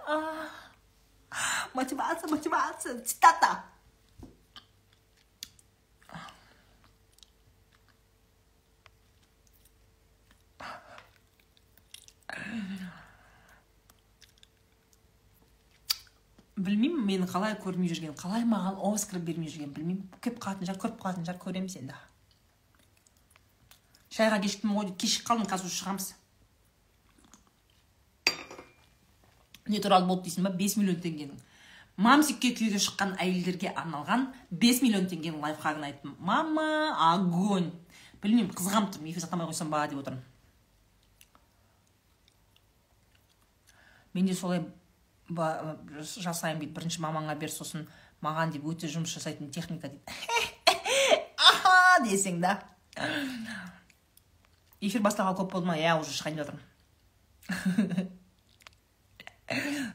Мотивация мотивация цитата. Білмеймін мені қалай көрмей жүрген қалай маған оскар бермей жүрген білмеймін. Келіп қалатын шығар көріп қалатын шығар көреміз енді. Шайға кешіктім ғой кешігіп қалдым қазір уже шығамыз. Не туралы болды дейсің ба? Бес миллион теңгенің. Мамсикке күйеуге шыққан әйелдерге арналған 5 миллион теңгенің лайфхагын айттым. Мама огонь! Білмеймін қызғанып тұрмын эфир сақтамай қойсам ба деп отырмын. Мен де солай ба- жасаймын дейді. Бірінші мамаңа бер сосын маған деп өте жұмыс жасайтын техника дейді. Десең да. Эфир басталғалы көп болды ма? Иә уже шығайын деп жатырмын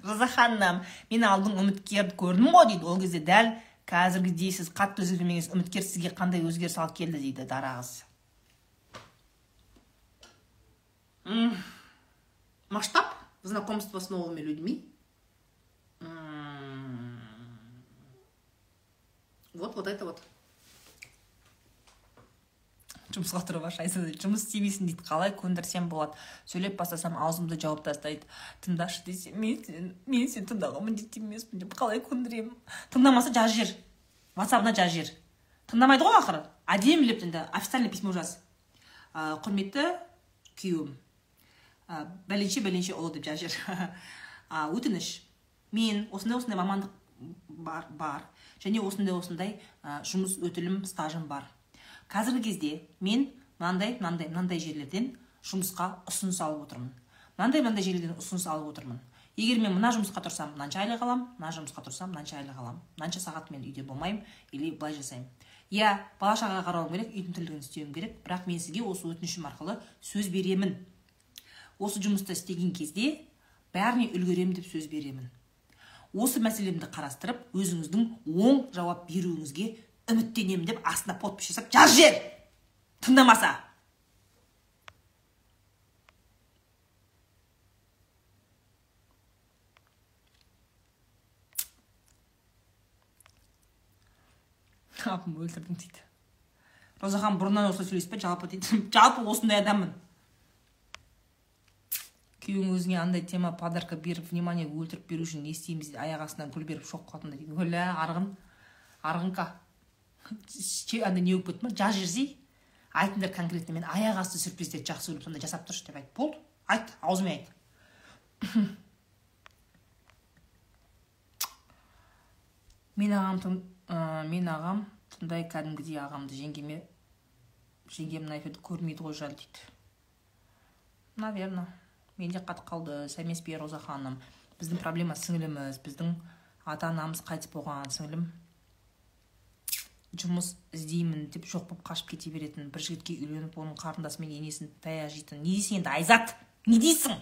розаханнам мен алдың үміткер көрдім ғой дейді. Ол кезде дәл қазіргідей сіз қатты өзгермеңіз үміткер сізге қандай өзгеріс алып келді дейді дара қыз. Масштаб? Знакомства с новыми людьми? Вот вот это вот. Жұмысқа тұрып алшы айза жұмыс істемейсің дейді. Қалай көндірсем болады? Сөйлеп бастасам аузымды жауып тастайды. Тыңдашы десем мен сен мен сені тыңдауға міндетті емеспін деп қалай көндіремін? Тыңдамаса жаз жер. Ватсабына жаз жер. Тыңдамайды ғой ақыры. Әдемілеп енді официальный письмо жаз. Ә, құрметті күйеуім. Ә, бәленше бәленше ұлы деп жаз жер. Ә, өтініш. Мен осындай осындай мамандық бар, бар. Және осындай осындай ә, жұмыс өтілім стажым бар. Қазіргі кезде мен мынандай мынандай мынандай жерлерден жұмысқа ұсыныс алып отырмын. Мынандай мынандай жерлерден ұсыныс алып отырмын. Егер мен мына жұмысқа тұрсам мынанша айлық аламын мына жұмысқа тұрсам мынанша айлық аламын. Мынанша сағат мен үйде болмаймын или былай жасаймын. Иә бала шағаға қарауым керек үйдің тірлігін істеуім керек бірақ мен сізге осы өтінішім арқылы сөз беремін. Осы жұмысты істеген кезде бәріне үлгеремін деп сөз беремін. Осы мәселемді қарастырып өзіңіздің оң жауап беруіңізге үміттенемін деп астына подпись жасап жаз жер! Тыңдамаса! Апам өлтірдің дейді. Розахан бұрыннан осылай сөйлейсіз ба жалпы дейді. Жалпы осындай адаммын. Күйеуің өзіңе андай тема подарка беріп внимание өлтіріп беру үшін не істейміз дейді аяқ астынан гүл беріп шоқ қылатындай дейді. Өлә арғын. Арғынка. Андай не болып ма? Жаз жерсей айтыңдар конкретно мен аяқ асты сюрприздерді жақсы көремін сондай жасап тұршы деп айт. Болды. Айт аузыңмен айт. Мен ағам ә, мен ағам тыңдай кәдімгідей ағамды жеңгеме жеңгем мына көрмейді ғой жал дейді. Наверное менде қатып қалды. Сәлеметсіз роза ханым. Біздің проблема сіңіліміз. Біздің ата анамыз қайтыс болған сіңілім. Жұмыс іздеймін деп жоқ болып қашып кете беретін бір жігітке үйленіп оның қарындасы мен енесін таяқ жейтін. Не дейсің енді айзат? Не дейсің?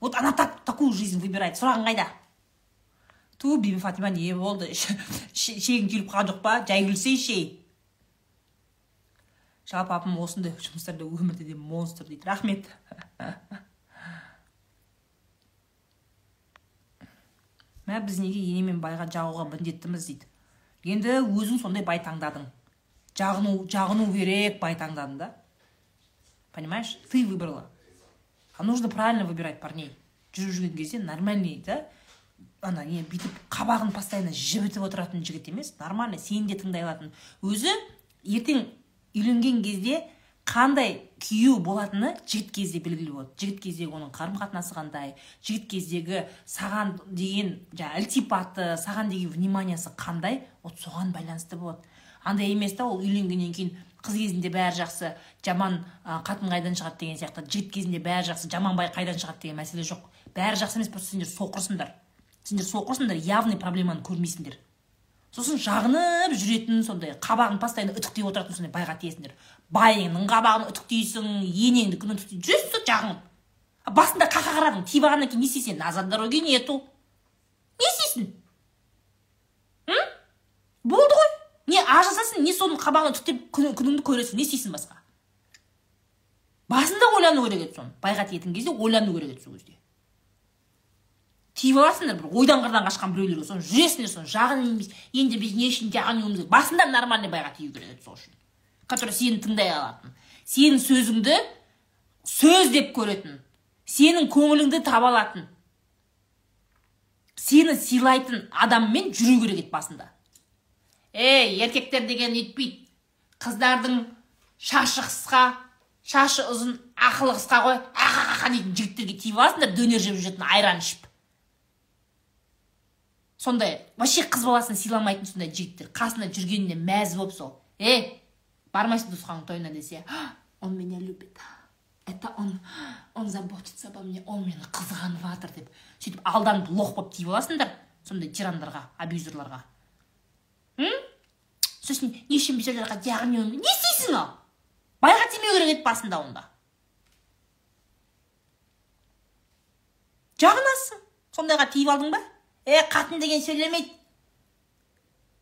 Вот она так такую жизнь выбирает. Сұрағың қайда? Ту бибі фатима не болды? Шегің келіп қалған жоқ па? Жай күлсейші. Жалпы апам осындай жұмыстарда өмірде де монстр дейді. Рахмет. Мә біз неге ене мен байға жағуға міндеттіміз дейді. Енді өзің сондай бай таңдадың жағыну жағыну керек бай таңдадың да. Понимаешь? Ты выбрала. А нужно правильно выбирать парней. Жүріп жүрген кезде нормальный да? Ана не бүйтіп қабағын постоянно жібітіп отыратын жігіт емес нормально сені де тыңдай алатын. Өзі ертең үйленген кезде қандай күйеу болатыны жігіт кезде белгілі болады жігіт кездегі оның қарым қатынасы қандай жігіт кездегі саған деген жаңағы ілтипаты саған деген вниманиясы қандай вот соған байланысты болады. Андай емес та ол үйленгеннен кейін қыз кезінде бәрі жақсы жаман қатын қайдан шығады деген сияқты жігіт кезінде бәрі жақсы жаман бай қайдан шығады деген мәселе жоқ. Бәрі жақсы емес просто сендер соқырсыңдар. Сендер соқырсыңдар явный проблеманы көрмейсіңдер. Сосын жағынып жүретін сондай қабағын постоянно үтіктеп отыратын сондай байға тиесіңдер. Байыңның қабағын үтіктейсің енеңдікін үтіктейсің жүресің сол жағынып басында қақа қарадың тиіп алғаннан кейін не істейсің? Назад дороги нету не істейсің? Болды ғой. Не ажырасасың не соның қабағын үтіктеп күніңді көресің не істейсің басқа? Басында ойлану керек еді соны. Байға тиетін кезде ойлану керек еді сол кезде. Тиіп аласыңдар бір ойдан қырдан қашқан біреулерге соны жүресіңдер соны жағын енді біз не үшін керек? Басында нормальный байға тию керек еді сол үшін. Который сені тыңдай алатын. Сенің сөзіңді сөз деп көретін. Сенің көңіліңді таба алатын. Сені сыйлайтын адаммен жүру керек еді басында. Ей еркектер деген өйтпейді қыздардың шашы қысқа шашы ұзын ақылы қысқа ғой. Ақақақа дейтін жігіттерге тиіп аласыңдар дөнер жеп жүретін айран ішіп. Сондай вообще қыз баласын сыйламайтын сондай жігіттер қасында жүргеніне мәз болып сол. Е бармайсың туысқанның тойына десе он меня любит. Это он он заботится обо мне он мені қызғанып жатыр деп сөйтіп алданып лох болып тиіп аласыңдар сондай тирандарға абьюзерларға. Сосын не үшін біз оларға жағынуым не істейсің ал? Байға тимеу керек еді басында онда. Жағынасың. Сондайға тиіп алдың ба? Е қатын деген сөйлемейді.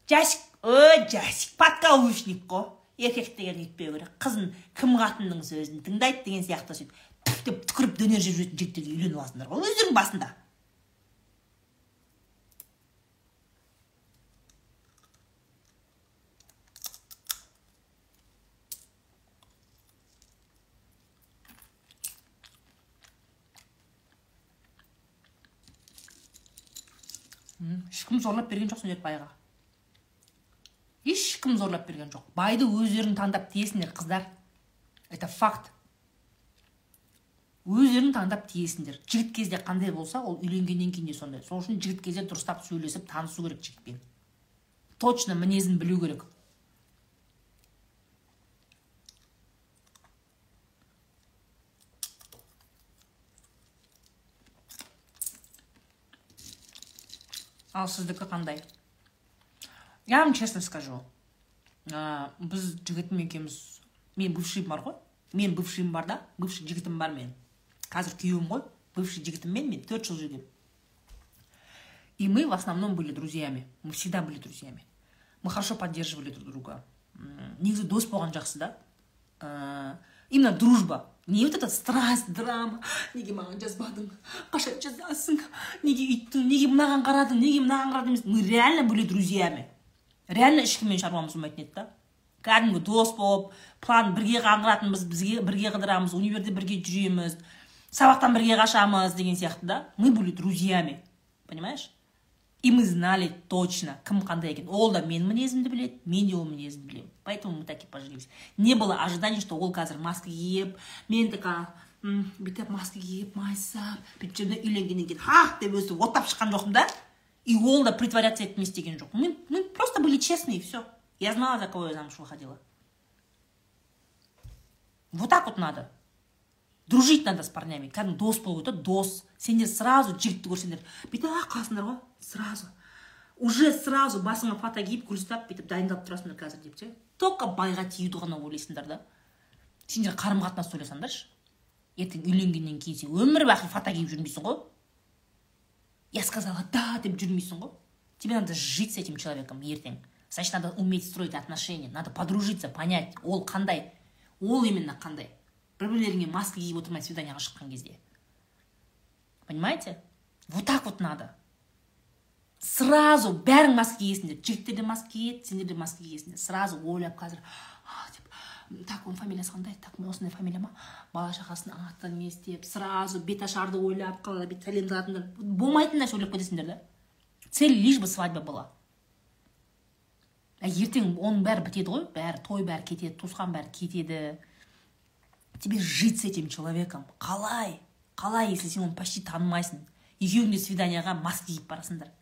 Жасик ө жасик подкаушник қой еркек деген өйтпеу керек. Қызын кім қатынның сөзін тыңдайды деген сияқты сөйтіп деп түкіріп дөнер жеп жүретін жігіттерге үйленіп аласыңдар ғой өздерің басында. Ешкім зорлап берген жоқ сендерді байға ешкім зорлап берген жоқ. Байды өздерің таңдап тиесіңдер қыздар. Это факт. Өздерің таңдап тиесіңдер. Жігіт кезде қандай болса ол үйленгеннен кейін де сондай. Сол үшін жігіт кезде дұрыстап сөйлесіп танысу керек жігітпен. Точно мінезін білу керек. Ал сіздікі қандай? Я вам честно скажу ә, біз жігітім екеуміз мен бывшийім бар ғой. Мен бывшийім бар да бывший жігітім бар мен. Қазір күйеуім ғой бывший жігітіммен мен төрт жыл жүргенмін. И мы в основном были друзьями. Мы всегда были друзьями. Мы хорошо поддерживали друг друга. Негізі дос болған жақсы да. Ә, именно дружба. Не вот эта страсть драма. Неге маған жазбадың? Қашан жазасың? Неге үйттің? Неге мынаған қарадың? Неге мынаған қарадың емес? Мы реально были друзьями. Реально ешкіммен шаруамыз болмайтын еді да. Кәдімгі дос болып план бірге қаңғыратынбыз бізге бірге қыдырамыз универде бірге жүреміз сабақтан бірге қашамыз деген сияқты да. Мы были друзьями понимаешь? И мы знали точно кім қандай екен. Ол да менің мінезімді біледі мен де ол мінезімді білемін. Поэтому мы так и поженились не было ожидания что ол қазір маска киіп мен такая бүйтіп маска киіп майысып бүйтіп жүргенде үйленгеннен кейін ах! деп өстіп оттап шыққан жоқпын да. И ол да притворяться не істеген жоқ мы, мы просто были честны и все я знала за кого я замуж выходила. Вот так вот надо. Дружить надо с парнями. Кәдімгі дос болу керек дос сендер сразу жігітті көрсеңдер бүйтіп қаласыңдар ғой сразу. Уже сразу басыңа фата киіп гүл ұстап бүйтіп дайындалып тұрасыңдар қазір деп ше только байға тиюді ғана ойлайсыңдар да. Сендер қарым қатынасты ойласаңдаршы ертең үйленгеннен кейін сен өмір бақи фата киіп жүрмейсің ғой. Я сказала да деп жүрмейсің ғой тебе надо жить с этим человеком ертең значит надо уметь строить отношения надо подружиться понять. Ол қандай ол именно қандай бір бірлеріңе маска киіп отырмай свиданиеға шыққан кезде понимаете? Вот так вот надо. Сразу бәрің маска киесіңдер жігіттер де маска киеді сендер де маска киесіңдер сразу ойлап қазір так оның фамилиясы қандай так осындай фамилия ма? Бала шағасының аты не істеп сразу беташарды ойлап қалада бүйтіп сәлем болмайтын нәрсе ойлап кетесіңдер да. Цель лишь бы свадьба была. Ертең оның бәрі бітеді ғой. Бәрі той бәрі кетеді туысқан бәрі кетеді. Тебе жить с этим человеком. Қалай? Қалай если сен оны почти танымайсың? Екеуің де свиданиеға маска киіп барасыңдар.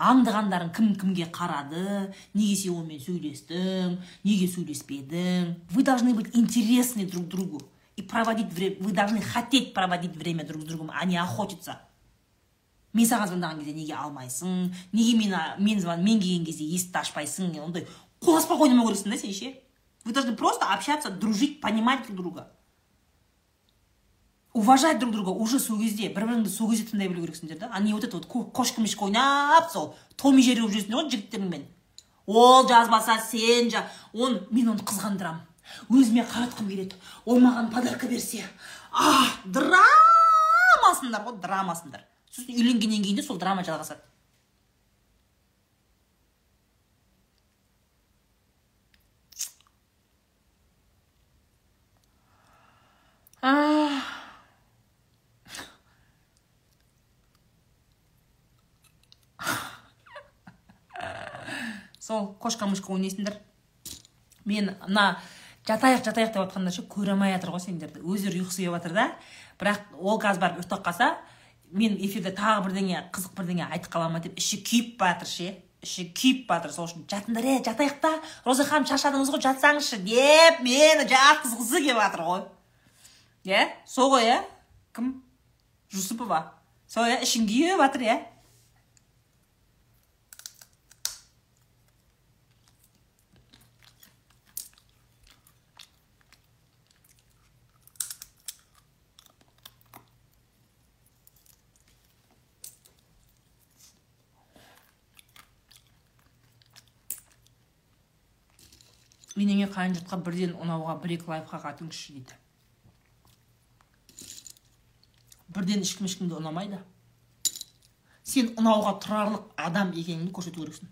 Аңдығандарың кім кімге қарады? Неге сен онымен сөйлестің неге сөйлеспедің вы должны быть интересны друг другу и проводить время вы должны хотеть проводить время друг с другом а не охотиться. Мен саған звондаған кезде неге алмайсың? Неге мен мен звон мен келген кезде есікті ашпайсың? Ондай қол аспақ ойнамау керексің да сен ше? Вы должны просто общаться дружить понимать друг друга. Уважать друг друга уже сол кезде бір біріңді сол кезде тыңдай білу керексіңдер да. А не вот это вот кошка мешка ойнап сол том и жері болып жүресіңдер ғой жігіттеріңмен ол жазбаса сен жа он мен оны қызғандырамын. Өзіме қаратқым келеді. Ол маған подарка берсе а драмасындар ғой драмасындар. Сосын үйленгеннен кейін де сол драма жалғасады. Сол кошка мышка ойнайсыңдар мен мына жатайық жатайық деп жатқанда ше көре алмай жатыр ғой сендерді. Өздері ұйқысы келіп жатыр да. Бірақ ол қазір барып ұйықтап қалса мен эфирде тағы бірдеңе қызық бірдеңе айтып қала ма деп іші күйіп бара жатыр ше. Іші күйіп жатыр сол үшін жатыңдар е жатайық та роза ханым шаршадыңыз ғой жатсаңызшы деп мені жатқызғысы келіп жатыр ғой. Иә? Сол ғой иә? Кім? Жүсіпова. Сол иә? Ішің күйіп жатыр иә? Енеңе қайын жұртқа бірден ұнауға бір екі лайфхак айтыңызшы дейді. Бірден ешкім ешкімге ұнамайды. Сен ұнауға тұрарлық адам екеніңді көрсету керексің.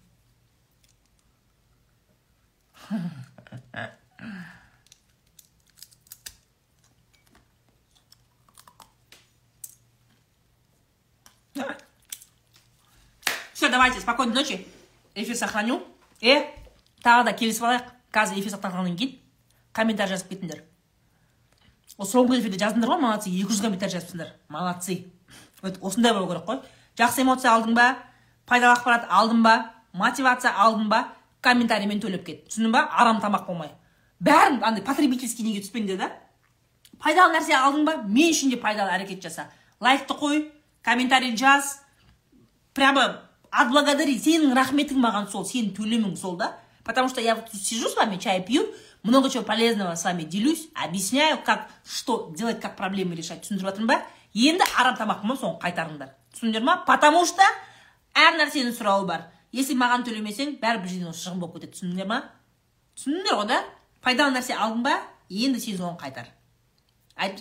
Все давайте спокойной ночи. Эфир сохраню. Е тағы да келісіп алайық. Қазір эфир сақталғаннан кейін комментарий жазып кетіңдер? Осы соңғы эфирде жаздыңдар ғой молодцы екі жүз комментарий жазыпсыңдар. Молодцы. Осындай болу керек қой. Жақсы эмоция алдың ба? Пайдалы ақпарат алдың ба? Мотивация алдың ба? Комментариймен төлеп кет. Түсіндің ба? Арам тамақ болмай. Бәрін андай потребительский неге түспеңдер да? Пайдалы нәрсе алдың ба? Мен үшін де пайдалы әрекет жаса. Лайкты қой комментарий жаз. Прямо отблагодари. Сенің рахметің маған сол сенің төлемің сол да. Потому что я вот сижу с вами, чай пью, много чего полезного с вами делюсь, объясняю, как, что делать, как проблемы решать. түсіндіріп жатырмын ба енді арам тамақпын соны қайтарыңдар. Түсіндіңдер ма потому что әр нәрсенің сұрауы бар. Если маған төлемесең бәрібір жерден шығын болып кетеді түсіндіңдер ма түсіндіңдер ғой да? Пайдалы нәрсе алдың ба енді сен соны қайтар.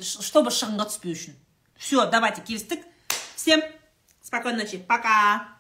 Чтобы шығынға түспеу үшін. Все давайте келістік. Всем спокойной ночи. Пока.